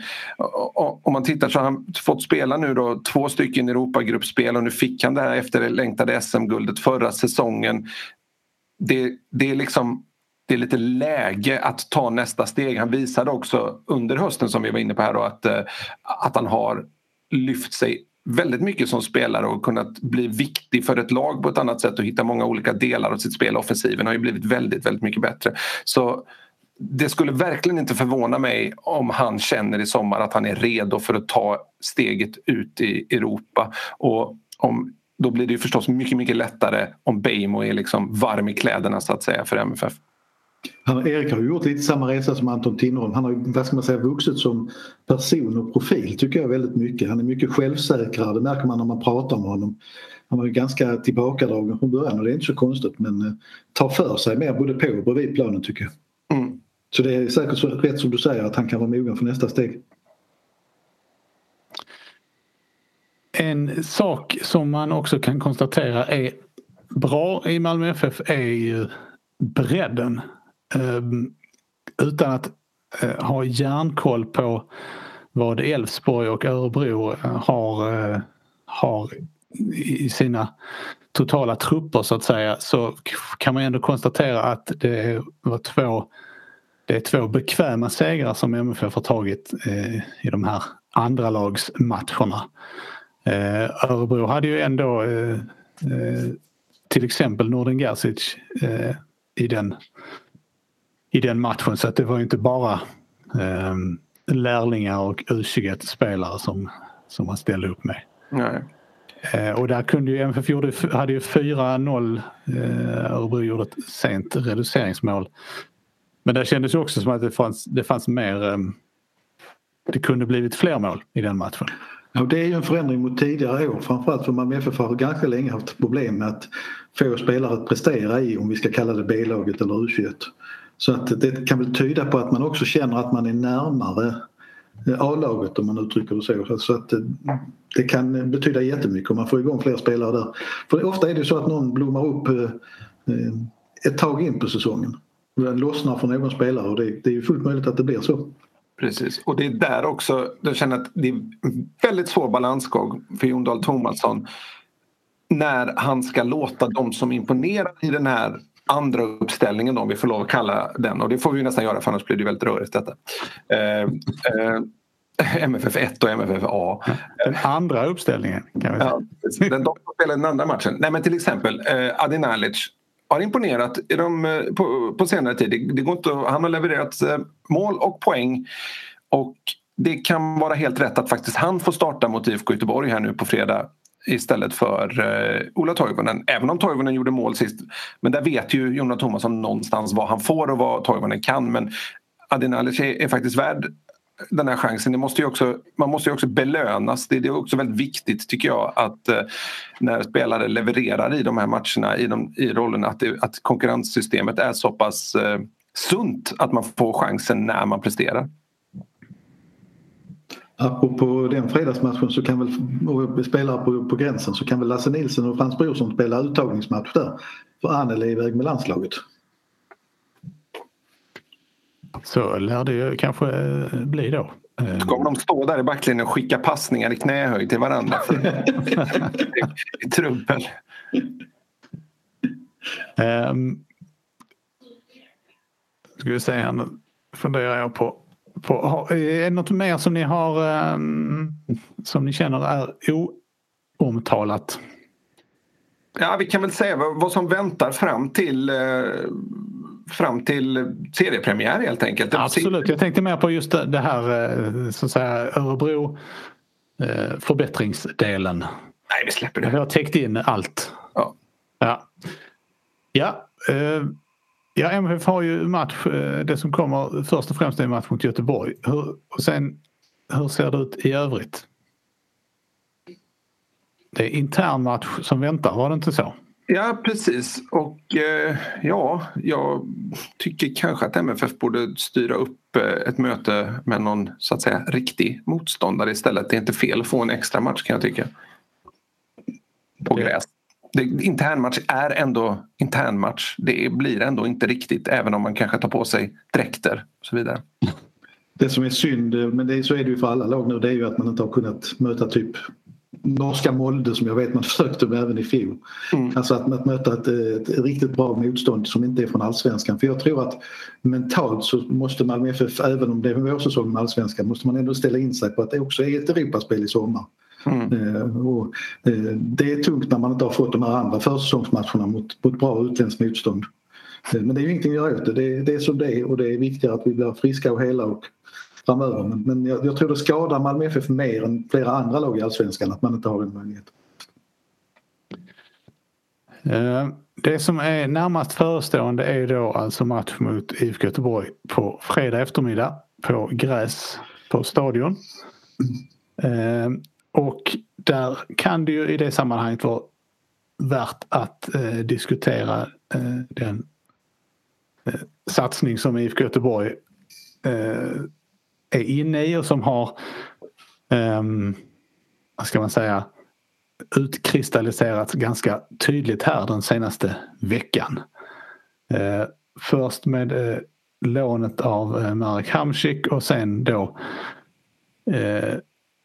om man tittar så har han fått spela nu då två stycken Europagruppspel och nu fick han det här efterlängtade SM-guldet förra säsongen. Det, det är liksom det är lite läge att ta nästa steg. Han visade också under hösten som vi var inne på här då, att, eh, att han har lyft sig väldigt mycket som spelare och kunnat bli viktig för ett lag på ett annat sätt och hitta många olika delar av sitt spel. Offensiven har ju blivit väldigt, väldigt mycket bättre. Så det skulle verkligen inte förvåna mig om han känner i sommar att han är redo för att ta steget ut i Europa. Och om, då blir det ju förstås mycket, mycket lättare om Beijmo är liksom varm i kläderna så att säga för MFF. Han, Erik har gjort lite samma resa som Anton Tinnerholm. Han har vad ska man säga, vuxit som person och profil tycker jag väldigt mycket. Han är mycket självsäkrare, det märker man när man pratar med honom. Han var ju ganska tillbakadragen från början och det är inte så konstigt men eh, tar för sig mer både på och bredvid planen tycker jag. Mm. Så det är säkert så, rätt som du säger att han kan vara mogen för nästa steg. En sak som man också kan konstatera är bra i Malmö FF är ju bredden. Ehm, utan att eh, ha järnkoll på vad Elfsborg och Örebro eh, har, eh, har i sina totala trupper så att säga så kan man ändå konstatera att det var två det är två bekväma segrar som MFF har tagit eh, i de här andra lagsmatcherna. Eh, Örebro hade ju ändå eh, eh till exempel Nordin Gerzic eh, i, den, i den matchen så att det var inte bara eh, lärlingar och U21-spelare som, som han ställde upp med. Nej. Och där kunde ju MFF gjorde, hade ju 4-0. Örebro gjorde ett sent reduceringsmål. Men det kändes också som att det fanns, det fanns mer... Ehm, det kunde blivit fler mål i den matchen. Ja, det är ju en förändring mot tidigare år. Framförallt för Malmö FF har ganska länge haft problem med att få spelare att prestera i, om vi ska kalla det B-laget eller U21. Så att det kan väl tyda på att man också känner att man är närmare eh, A-laget om man uttrycker det så. Så att det kan betyda jättemycket om man får igång fler spelare där. För ofta är det så att någon blommar upp eh, eh, ett tag in på säsongen. Den lossnar för någon spelare och det, det är ju fullt möjligt att det blir så. Precis, och det är där också jag känner att det är väldigt svår balansgång för Jon Dahl Tomasson när han ska låta de som imponerar i den här andra uppställningen om vi får lov att kalla den och det får vi nästan göra för annars blir det väldigt rörigt detta. Eh, eh, MFF 1 och MFF A. Den andra uppställningen kan vi säga. Ja, den de spelar den andra matchen. Nej men till exempel eh, Adi Nalic har imponerat i de, eh, på, på senare tid. Det, det går inte, han har levererat eh, mål och poäng och det kan vara helt rätt att faktiskt han får starta mot IFK Göteborg här nu på fredag istället för uh, Ola Toivonen. Även om Toivonen gjorde mål sist. Men där vet ju Jonas Thomasson någonstans vad han får och vad Toivonen kan. Men Adinalic är, är faktiskt värd den här chansen. Det måste också, man måste ju också belönas. Det, det, är också väldigt viktigt tycker jag att uh, när spelare levererar i de här matcherna i, de, i rollerna att, det, att konkurrenssystemet är så pass uh, sunt att man får chansen när man presterar. Apropå den fredagsmatchen så kan väl, spelare på, på gränsen så kan väl Lasse Nilsson och Frans Brorsson spela uttagningsmatch där. För Anneli är iväg med landslaget. Så lär det ju kanske eh, bli då. Så kommer de stå där i backlinjen och skicka passningar i knähöjd till varandra. I trubbel. Um, ska vi se funderar jag på på, är det något mer som ni har um, som ni känner är oomtalat? Ja, vi kan väl säga vad, som väntar fram till uh, fram till seriepremiär helt enkelt. Absolut, jag tänkte mer på just det här eh, så att säga Örebro förbättringsdelen. Nej, vi släpper det. Vi har täckt in allt. Ja. Ja, ja Ja, MFF har ju match, eh, det som kommer först och främst är match mot Göteborg. Hur, och sen, hur ser det ut i övrigt? Det är intern match som väntar, var det inte så? Ja precis och eh, ja, jag tycker kanske att MFF borde styra upp eh, ett möte med någon så att säga riktig motståndare istället. Det är inte fel att få en extra match kan jag tycka. På gräs internmatch är ändå internmatch. Det blir ändå inte riktigt även om man kanske tar på sig dräkter och så vidare. Det som är synd, men det, så är det ju för alla lag nu, det är ju att man inte har kunnat möta typ norska Molde som jag vet man försökte med även i fjol. Mm. Alltså att, att möta ett, ett, riktigt bra motstånd som inte är från allsvenskan. För jag tror att mentalt så måste Malmö FF, även om det är vårsäsong med allsvenskan, måste man ändå ställa in sig på att det också är ett Europaspel i sommar. Mm. Eh, och, eh, det är tungt när man inte har fått de här andra försäsongsmatcherna mot, mot bra utländskt motstånd. Eh, men det är ju ingenting att göra åt det. det. Det är som det är och det är viktigare att vi blir friska och hela och framöver. Men, men jag, jag, tror det skadar Malmö FF mer än flera andra lag i Allsvenskan att man inte har den möjligheten. Det som är närmast förestående är då alltså match mot IFK Göteborg på fredag eftermiddag på gräs på Stadion. Och där kan det ju i det sammanhanget vara värt att eh, diskutera eh, den eh, satsning som IFK Göteborg eh, är inne i och som har, ehm, vad ska man säga, utkristalliserats ganska tydligt här den senaste veckan. Eh, först med eh, lånet av eh, Marek Hamsik och sen då eh,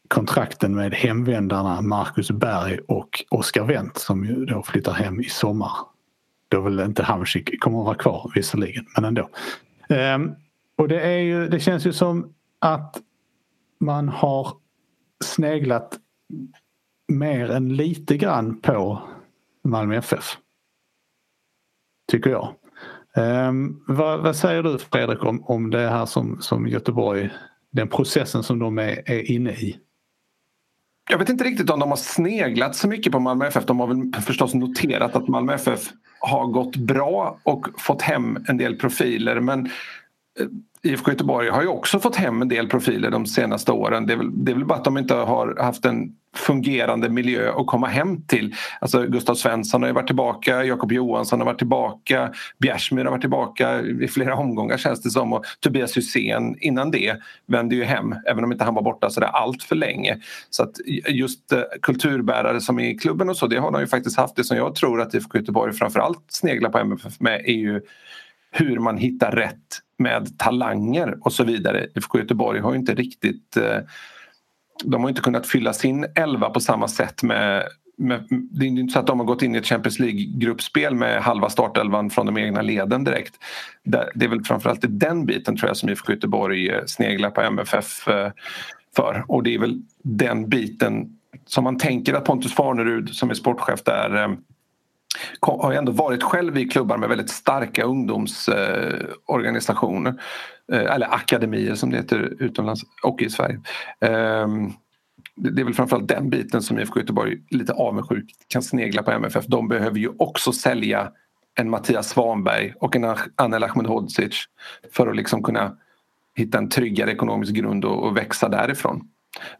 kontrakten med hemvändarna Marcus Berg och Oskar Wendt som ju då flyttar hem i sommar. Då väl inte Hamsik kommer att vara kvar visserligen, men ändå. Um, och det, är ju, det känns ju som att man har sneglat mer än lite grann på Malmö FF. Tycker jag. Um, vad, vad, säger du Fredrik om, om det här som, som Göteborg, den processen som de är, är inne i? Jag vet inte riktigt om de har sneglat så mycket på Malmö FF. De har väl förstås noterat att Malmö FF har gått bra och fått hem en del profiler men eh, IFK Göteborg har ju också fått hem en del profiler de senaste åren. Det är väl, det är väl bara att de inte har haft en fungerande miljö att komma hem till. Alltså Gustav Svensson har ju varit tillbaka, Jakob Johansson har varit tillbaka, Bjärsmyr har varit tillbaka i flera omgångar känns det som och Tobias Hysén innan det vände ju hem även om inte han var borta sådär allt för länge. Så att just eh, kulturbärare som är i klubben och så det har de ju faktiskt haft. Det som jag tror att IFK Göteborg framförallt sneglar på MFF med är ju hur man hittar rätt med talanger och så vidare. IFK Göteborg har ju inte riktigt eh, de har inte kunnat fylla sin elva på samma sätt med, med det är inte så att de har gått in i ett Champions League-gruppspel med halva startelvan från de egna leden direkt. Det är väl framförallt den biten tror jag som IFK Göteborg eh, sneglar på MFF eh, för och det är väl den biten som man tänker att Pontus Farnerud som är sportchef där har ändå varit själv i klubbar med väldigt starka ungdomsorganisationer. Eh, eller akademier som det heter utomlands och i Sverige. Ehm, det är väl framförallt den biten som IFK Göteborg lite avundsjukt kan snegla på MFF. De behöver ju också sälja en Mattias Svanberg och en Anel Ahmedhodzic för att liksom kunna hitta en tryggare ekonomisk grund och, och växa därifrån.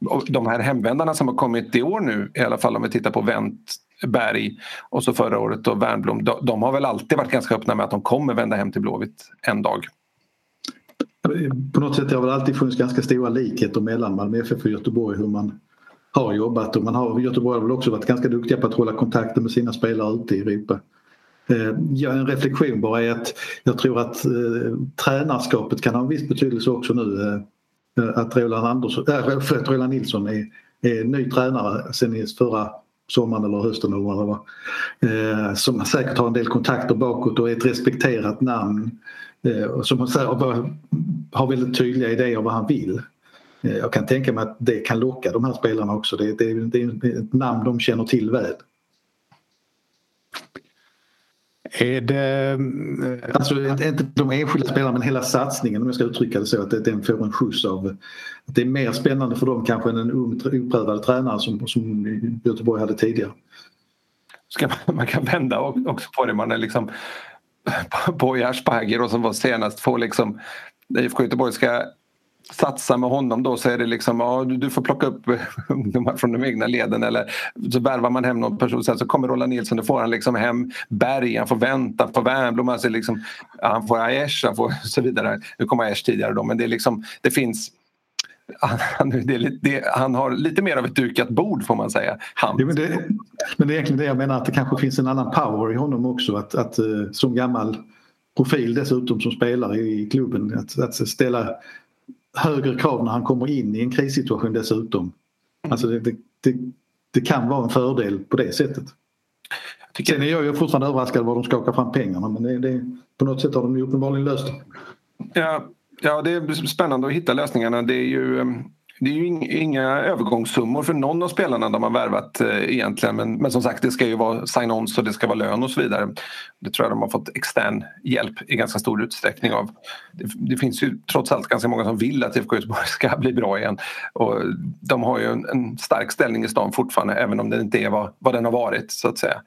Och de här hemvändarna som har kommit i år nu, i alla fall om vi tittar på Wendt Berg och så förra året då Wernbloom, de, de, har väl alltid varit ganska öppna med att de kommer vända hem till Blåvitt en dag. På något sätt har det alltid funnits ganska stora likheter mellan Malmö FF och Göteborg hur man har jobbat och man har, Göteborg har väl också varit ganska duktiga på att hålla kontakten med sina spelare ute i Europa. Eh, ja, en reflektion bara är att jag tror att eh, tränarskapet kan ha en viss betydelse också nu. Eh, att Roland, Andersson, äh, Roland Nilsson är, är ny tränare sen förra sommaren eller hösten eller vad det var. Eh, som säkert har en del kontakter bakåt och är ett respekterat namn. Eh, som har väldigt tydliga idéer om vad han vill. Eh, jag kan tänka mig att det kan locka de här spelarna också. Det, det, det är ett namn de känner till väl. Är det... Eh, alltså inte de enskilda spelarna men hela satsningen om jag ska uttrycka det så att den får en skjuts av att det är mer spännande för dem kanske än en ung oprövad tränare som, som Göteborg hade tidigare. Ska man, man kan vända också på det. Man är liksom på Asperger och som var senast får liksom IFK Göteborg ska satsa med honom då så är det liksom ja, du får plocka upp ungdomar från de egna leden eller så värvar man hem någon person sen så kommer Roland Nilsson då får han liksom hem Berg, han får vänta på Wernbloom, alltså liksom, han får Aiesh, han får så vidare. Nu kommer Aiesh tidigare då men det är liksom det finns han, det är, det, han har lite mer av ett dukat bord får man säga. Han. Ja, men, det, men det är egentligen det jag menar att det kanske finns en annan power i honom också att, att eh, som gammal profil dessutom som spelare i klubben att, att ställa högre krav när han kommer in i en krissituation dessutom. Alltså det, det, det, det kan vara en fördel på det sättet. Tycker... Sen är jag ju fortfarande överraskad var de skakar fram pengarna men det, det, på något sätt har de ju uppenbarligen löst det. Ja, ja, det är spännande att hitta lösningarna. Det är ju det är ju inga övergångssummor för någon av spelarna de har värvat eh, egentligen men, men som sagt det ska ju vara sign-ons och det ska vara lön och så vidare. Det tror jag de har fått extern hjälp i ganska stor utsträckning av. Det, det finns ju trots allt ganska många som vill att IFK Göteborg ska bli bra igen och de har ju en, en, stark ställning i stan fortfarande även om den inte är vad, vad den har varit så att säga.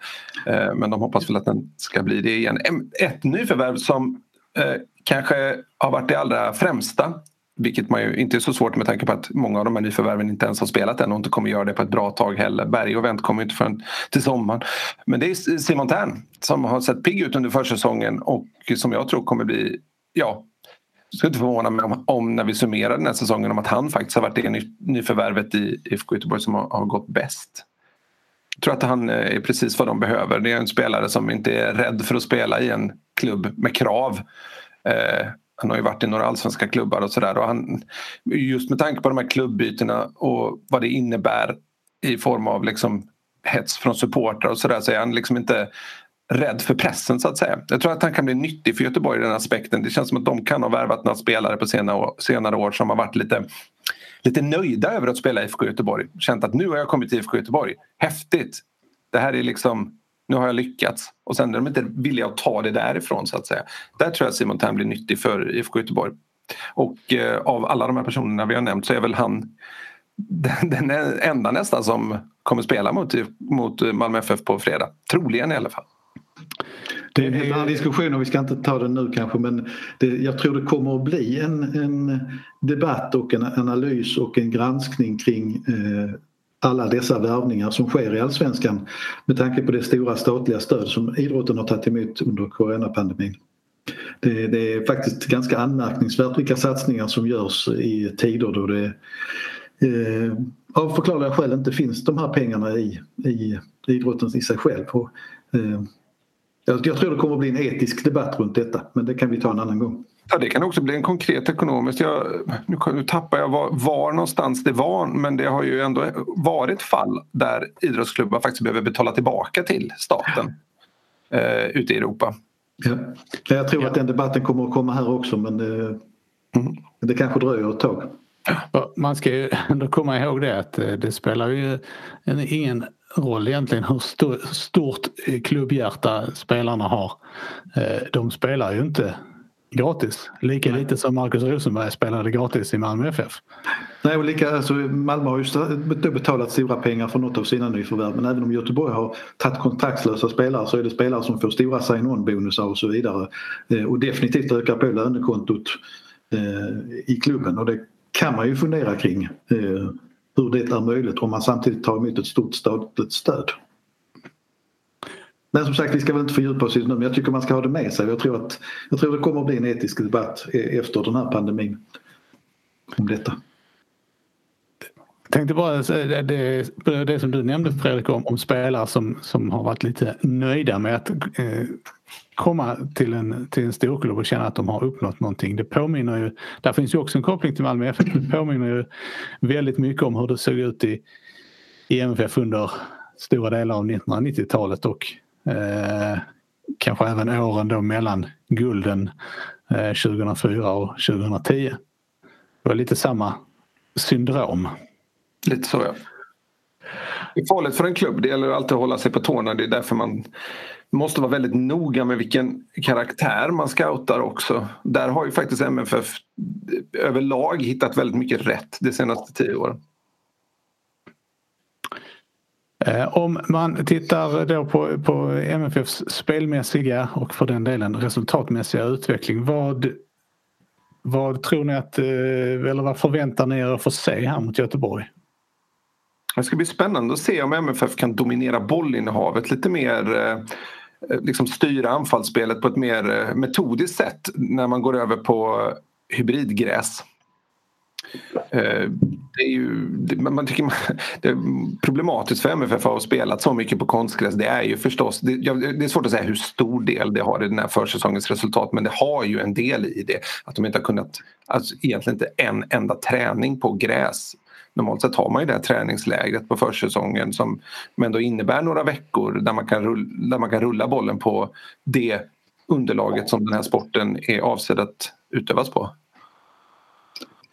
Eh, men de hoppas väl att den ska bli det igen. Ett nyförvärv som eh, kanske har varit det allra främsta vilket man ju inte är så svårt med tanke på att många av de här nyförvärven inte ens har spelat än och inte kommer göra det på ett bra tag heller. Berg och Wendt kommer inte förrän till sommaren. Men det är Simon Tern som har sett pigg ut under försäsongen och som jag tror kommer bli, ja, jag skulle inte förvåna mig om, om, när vi summerar den här säsongen om att han faktiskt har varit det ny, nyförvärvet i IFK Göteborg som har, har gått bäst. Jag tror att han eh, är precis vad de behöver. Det är en spelare som inte är rädd för att spela i en klubb med krav. Eh, han har ju varit i några allsvenska klubbar och sådär. Just med tanke på de här klubbytena och vad det innebär i form av liksom hets från supportrar och sådär så är han liksom inte rädd för pressen så att säga. Jag tror att han kan bli nyttig för Göteborg i den aspekten. Det känns som att de kan ha värvat några spelare på senare år, senare år som har varit lite, lite nöjda över att spela i IFK Göteborg. Känt att nu har jag kommit till IFK Göteborg. Häftigt! Det här är liksom nu har jag lyckats. Och sen är de inte villiga att ta det därifrån så att säga. Där tror jag Simon Thern blir nyttig för IFK Göteborg. Och eh, av alla de här personerna vi har nämnt så är väl han den, den enda nästan som kommer spela mot, mot Malmö FF på fredag. Troligen i alla fall. Det är en helt annan diskussion och vi ska inte ta den nu kanske men det, jag tror det kommer att bli en, en debatt och en analys och en granskning kring eh, alla dessa värvningar som sker i allsvenskan med tanke på det stora statliga stöd som idrotten har tagit emot under coronapandemin. Det, det är faktiskt ganska anmärkningsvärt vilka satsningar som görs i tider då det eh, av förklarliga skäl inte finns de här pengarna i, i idrotten i sig själv. Och, eh, jag, jag tror det kommer att bli en etisk debatt runt detta men det kan vi ta en annan gång. Ja, det kan också bli en konkret ekonomisk. Jag, nu, nu tappar jag var, var någonstans det var men det har ju ändå varit fall där idrottsklubbar faktiskt behöver betala tillbaka till staten eh, ute i Europa. Ja. Jag tror ja. att den debatten kommer att komma här också men det, mm. det kanske dröjer ett tag. Man ska ju ändå komma ihåg det att eh, det spelar ju ingen roll egentligen hur stort klubbhjärta spelarna har. Eh, de spelar ju inte gratis. Lika Nej. lite som Marcus Rosenberg spelade gratis i Malmö FF. Nej, och lika, alltså, Malmö har ju betalat stora pengar för något av sina nyförvärv men även om Göteborg har tagit kontraktslösa spelare så är det spelare som får stora sign-on-bonusar och så vidare. Eh, och definitivt ökar på lönekontot eh, i klubben och det kan man ju fundera kring eh, hur det är möjligt om man samtidigt tar emot ett stort statligt stöd. Men som sagt, vi ska väl inte fördjupa oss i det nu men jag tycker man ska ha det med sig. Jag tror, att, jag tror det kommer att bli en etisk debatt e- efter den här pandemin om detta. Jag tänkte bara säga eh, det, det som du nämnde Fredrik om, om spelare som, som har varit lite nöjda med att eh, komma till en, till en storklubb och känna att de har uppnått någonting. Det påminner ju, där finns ju också en koppling till Malmö FF. Det påminner ju väldigt mycket om hur det såg ut i, i MFF under stora delar av 1990-talet och eh, kanske även åren då mellan gulden eh, 2004 och 2010. Det var lite samma syndrom. Lite så ja. Det är farligt för en klubb. Det gäller alltid att hålla sig på tårna. Det är därför man måste vara väldigt noga med vilken karaktär man scoutar också. Där har ju faktiskt MFF överlag hittat väldigt mycket rätt de senaste tio åren. Eh, om man tittar då på, på MFFs spelmässiga och för den delen resultatmässiga utveckling. Vad, vad tror ni att, eh, eller vad förväntar ni er att få se här mot Göteborg? Det ska bli spännande att se om MFF kan dominera bollinnehavet lite mer eh, liksom styra anfallsspelet på ett mer metodiskt sätt när man går över på hybridgräs. Det är ju, man tycker man, det är problematiskt för MFF att ha spelat så mycket på konstgräs. Det är ju förstås, det, det, är svårt att säga hur stor del det har i den här försäsongens resultat men det har ju en del i det. Att de inte har kunnat, alltså egentligen inte en enda träning på gräs. Normalt sett har man ju det här träningslägret på försäsongen som ändå innebär några veckor där man kan rulla, där man kan rulla bollen på det underlaget som den här sporten är avsedd att utövas på.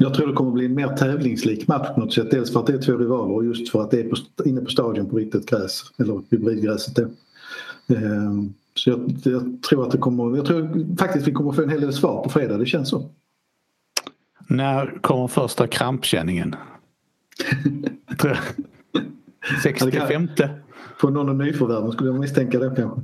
Jag tror det kommer bli en mer tävlingslik match på något sätt. Dels för att det är två rivaler och just för att det är på, inne på stadion på riktigt gräs. Eller hybridgräset då. Ehm, så jag, jag, tror att det kommer, jag tror faktiskt vi kommer få en hel del svar på fredag, det känns så. När kommer första krampkänningen? 65? På någon av nyförvärven skulle jag misstänka det kanske.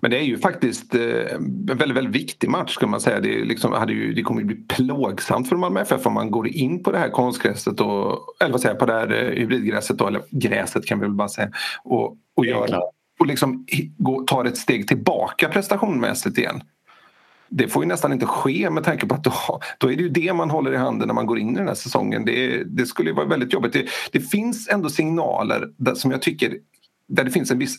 Men det är ju faktiskt eh, en väldigt, väldigt viktig match ska man säga. Det, liksom, hade ju, det kommer ju bli plågsamt för Malmö FF om man går in på det här konstgräset och, eller vad säger jag, på det här eh, hybridgräset då, eller gräset kan vi väl bara säga. Och, och, gör, och liksom går, tar ett steg tillbaka prestationmässigt igen. Det får ju nästan inte ske med tanke på att då, då är det ju det man håller i handen när man går in i den här säsongen. Det, det skulle vara väldigt jobbigt. Det, det finns ändå signaler där, som jag tycker där det finns en viss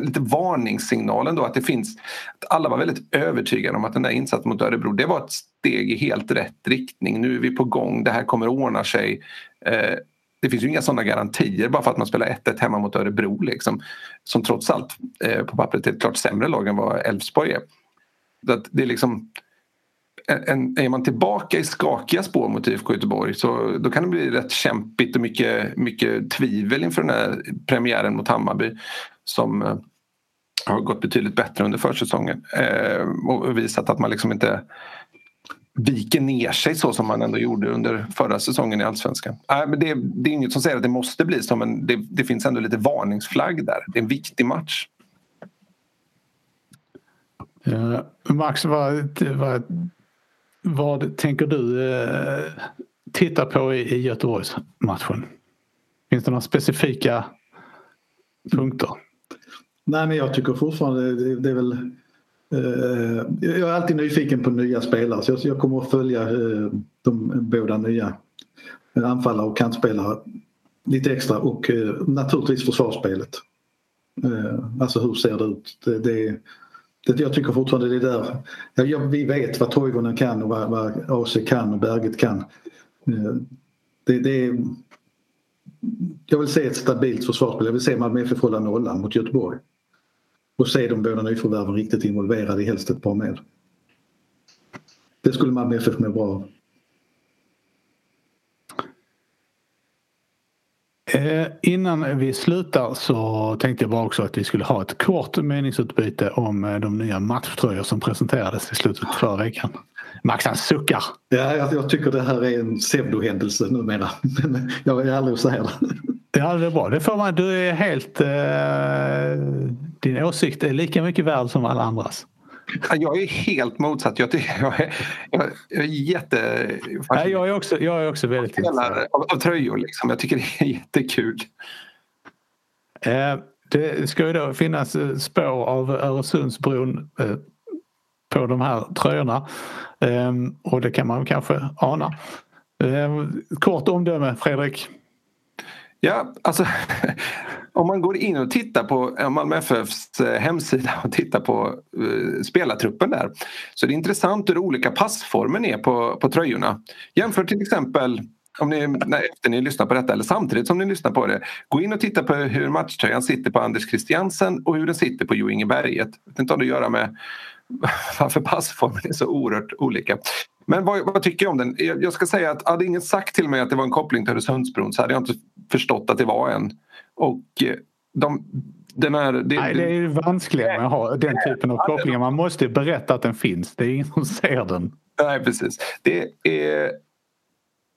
lite varningssignal ändå att det finns att alla var väldigt övertygade om att den där insatsen mot Örebro det var ett steg i helt rätt riktning. Nu är vi på gång, det här kommer ordna sig. Eh, det finns ju inga sådana garantier bara för att man spelar 1-1 hemma mot Örebro liksom, som trots allt eh, på pappret är ett klart sämre lag än vad Elfsborg är. det är liksom en, är man tillbaka i skakiga spår mot IFK Göteborg så då kan det bli rätt kämpigt och mycket, mycket tvivel inför den här premiären mot Hammarby som eh, har gått betydligt bättre under försäsongen eh, och visat att man liksom inte viker ner sig så som man ändå gjorde under förra säsongen i Allsvenskan. Äh, men det, det är inget som säger att det måste bli så men det, det finns ändå lite varningsflagg där. Det är en viktig match. Eh, Max, vad, vad, vad tänker du eh, titta på i, i Göteborgsmatchen? Finns det några specifika punkter? Nej, men jag tycker fortfarande det, det är väl eh, jag är alltid nyfiken på nya spelare så jag, jag kommer att följa eh, de båda nya anfallare och kantspelare lite extra och eh, naturligtvis försvarsspelet. Alltså hur ser det ut? Det, det, det, jag tycker fortfarande det är där. Ja, vi vet vad Toivonen kan och vad, vad AC kan och Berget kan. Eh, det, det är, jag vill se ett stabilt försvarsspel. Jag vill se Malmö FF hålla nollan mot Göteborg. Och se de båda nyförvärven riktigt involverade i helst ett par med. Det skulle Malmö FF må bra av. Eh, innan vi slutar så tänkte jag bara också att vi skulle ha ett kort meningsutbyte om eh, de nya matchtröjor som presenterades i slutet förra veckan. Max han suckar. Ja, jag, jag tycker det här är en pseudohändelse numera. Men jag är aldrig att säga det. Ja, det är bra. Det får man. Du är helt... Eh, din åsikt är lika mycket värd som alla andras. Jag är helt motsatt. Jag, jag, är, jag är jätte... Nej, jag, är också, jag är också väldigt intresserad. Av, av tröjor liksom. Jag tycker det är jättekul. Eh, det ska ju då finnas eh, spår av Öresundsbron eh, på de här tröjorna. Eh, och det kan man kanske ana. Eh, kort omdöme Fredrik. Ja, alltså om man går in och tittar på eh, Malmö FFs eh, hemsida och tittar på uh, spelartruppen där så det är intressant hur olika passformen är på, på tröjorna. Jämför till exempel om ni, när, efter ni lyssnar på detta eller samtidigt som ni lyssnar på det. Gå in och titta på hur matchtröjan sitter på Anders Christiansen och hur den sitter på Jo Inge Berget. Det har inte att göra med varför passformen är så oerhört olika. Men vad, vad, tycker jag om den? Jag ska säga att hade ingen sagt till mig att det var en koppling till Öresundsbron så hade jag inte förstått att det var en. Och eh, de, den är, det, Nej, det är vanskligt med att ha den typen av kopplingar. Man måste berätta att den finns. Det är ingen som ser den. Nej, precis. Det är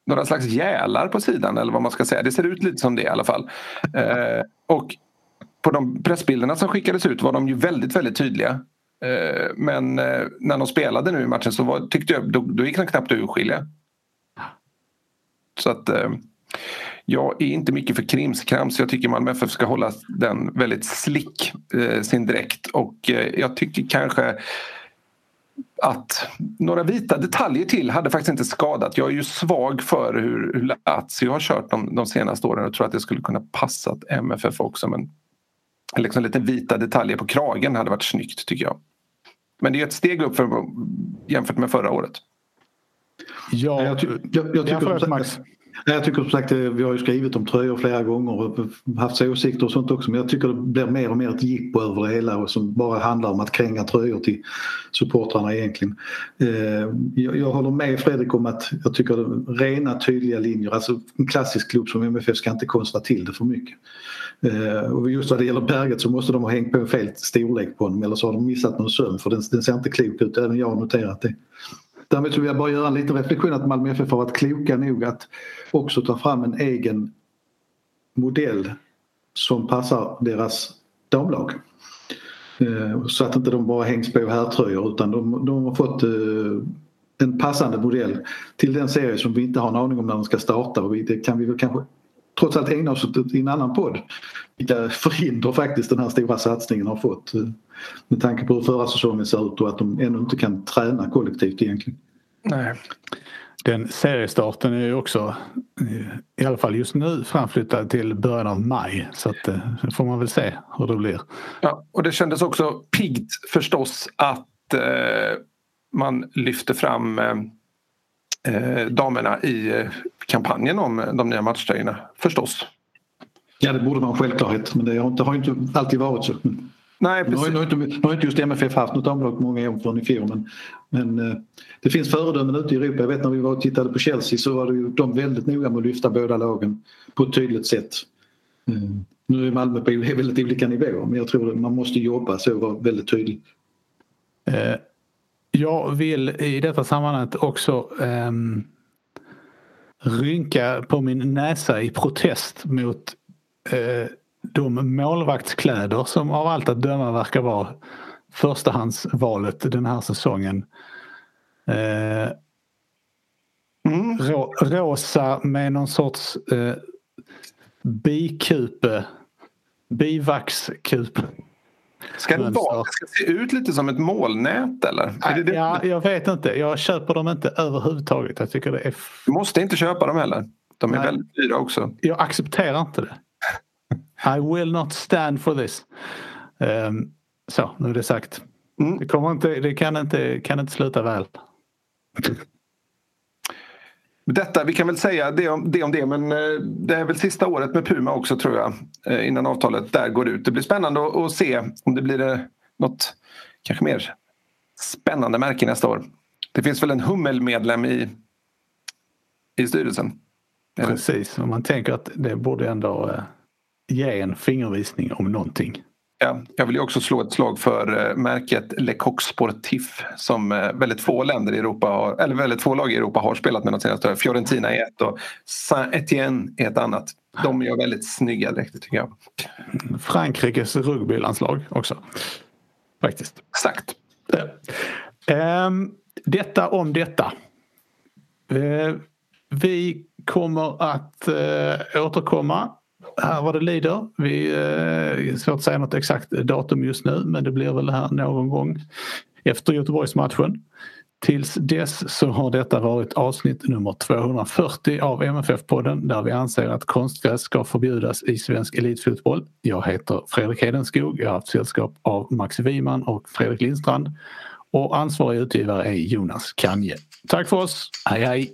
några slags gälar på sidan eller vad man ska säga. Det ser ut lite som det i alla fall. Eh, och på de pressbilderna som skickades ut var de ju väldigt, väldigt tydliga. Eh, men eh, när de spelade nu i matchen så var, tyckte jag, då, då gick den knappt att urskilja. Så att eh, jag är inte mycket för krimskrams. Jag tycker Malmö FF ska hålla den väldigt slick, sin dräkt. Och jag tycker kanske att några vita detaljer till hade faktiskt inte skadat. Jag är ju svag för hur, hur Lazio har kört de, de senaste åren och tror att det skulle kunna passat MFF också. Men liksom lite vita detaljer på kragen hade varit snyggt tycker jag. Men det är ett steg upp för, jämfört med förra året. Ja, jag, ty jag, jag tycker ja, Max. Jag tycker som sagt, eh, vi har ju skrivit om tröjor flera gånger och haft åsikter och sånt också men jag tycker det blir mer och mer ett jippo över det hela och som bara handlar om att kränga tröjor till supportrarna egentligen. Eh, jag håller med Fredrik om att jag tycker rena tydliga linjer, alltså en klassisk klubb som MFF ska inte konstra till det för mycket. Eh, och just vad det gäller Berget så måste de ha hängt på en fel storlek på honom eller så har de missat någon söm för den, den ser inte klok ut, även jag har noterat det. Däremot så vill jag bara göra en liten reflektion att Malmö FF har varit kloka nog att också ta fram en egen modell som passar deras damlag. Eh, så att inte de bara hängs på herrtröjor utan de, de har fått eh, en passande modell till den serie som vi inte har en aning om när den ska starta och det kan vi väl kanske trots allt ägna oss åt i en annan podd. Vilka förhinder faktiskt den här stora satsningen har fått. Eh, med tanke på hur förra säsongen ser ut och att de ännu inte kan träna kollektivt egentligen. Nej. Den seriestarten är ju också i alla fall just nu framflyttad till början av maj så att eh, får man väl se hur det blir. Ja, och det kändes också piggt förstås att eh, man lyfte fram eh, eh, damerna i eh, kampanjen om de nya matchtröjorna förstås. Ja det borde vara en självklarhet men det har inte, har inte alltid varit så. Nej, precis. Nu har, inte, nu har inte just MFF haft något omlag på många år förrän i fjol men, men eh, det finns föredömen ute i Europa. Jag vet när vi var och tittade på Chelsea så var det ju de väldigt noga med att lyfta båda lagen på ett tydligt sätt. Nu är Malmö på väldigt olika nivåer men jag tror att man måste jobba så och vara väldigt tydlig. Jag vill i detta sammanhanget också um, rynka på min näsa i protest mot uh, de målvaktskläder som av allt att döma verkar vara förstahandsvalet den här säsongen. Eh, Mm. rå, rosa med någon sorts eh, bikupe. Bivaxkupe. Ska det, vara, ska se ut lite som ett molnät eller? Är det det? Ja, jag vet inte. Jag köper dem inte överhuvudtaget. Jag tycker det är... Du måste inte köpa dem heller. De är Nej. väldigt dyra också. jag accepterar inte det. I will not stand for this. Ehm, så, nu är det sagt. Mm. Det, kommer inte, det kan, inte, kan inte sluta väl. Detta, vi kan väl säga det om det, om det men eh, det är väl sista året med Puma också tror jag. Eh, innan avtalet där går ut. Det blir spännande att, se om det blir eh, något kanske mer spännande märke nästa år. Det finns väl en hummelmedlem i, i styrelsen? Precis, och man tänker att det borde ändå ge en fingervisning om någonting. Ja, jag vill också slå ett slag för eh, märket Le Coq Sportif som eh, väldigt få länder i Europa har, eller väldigt få lag i Europa har spelat med de senaste. Fiorentina är ett och Saint-Étienne är ett annat. De gör väldigt snygga dräkter tycker jag. Frankrikes rugbylandslag också. Faktiskt. Exakt. Ehm, detta om detta. Eh, vi kommer att eh, återkomma här vad det lider. Vi eh, svårt att säga något exakt datum just nu men det blir väl här någon gång efter Göteborgsmatchen. Tills dess så har detta varit avsnitt nummer 240 av MFF-podden där vi anser att konstgräs ska förbjudas i svensk elitfotboll. Jag heter Fredrik Hedenskog. Jag har haft sällskap av Max Wiman och Fredrik Lindstrand. Och ansvarig utgivare är Jonas Kanje. Tack för oss. Hej hej! Hej,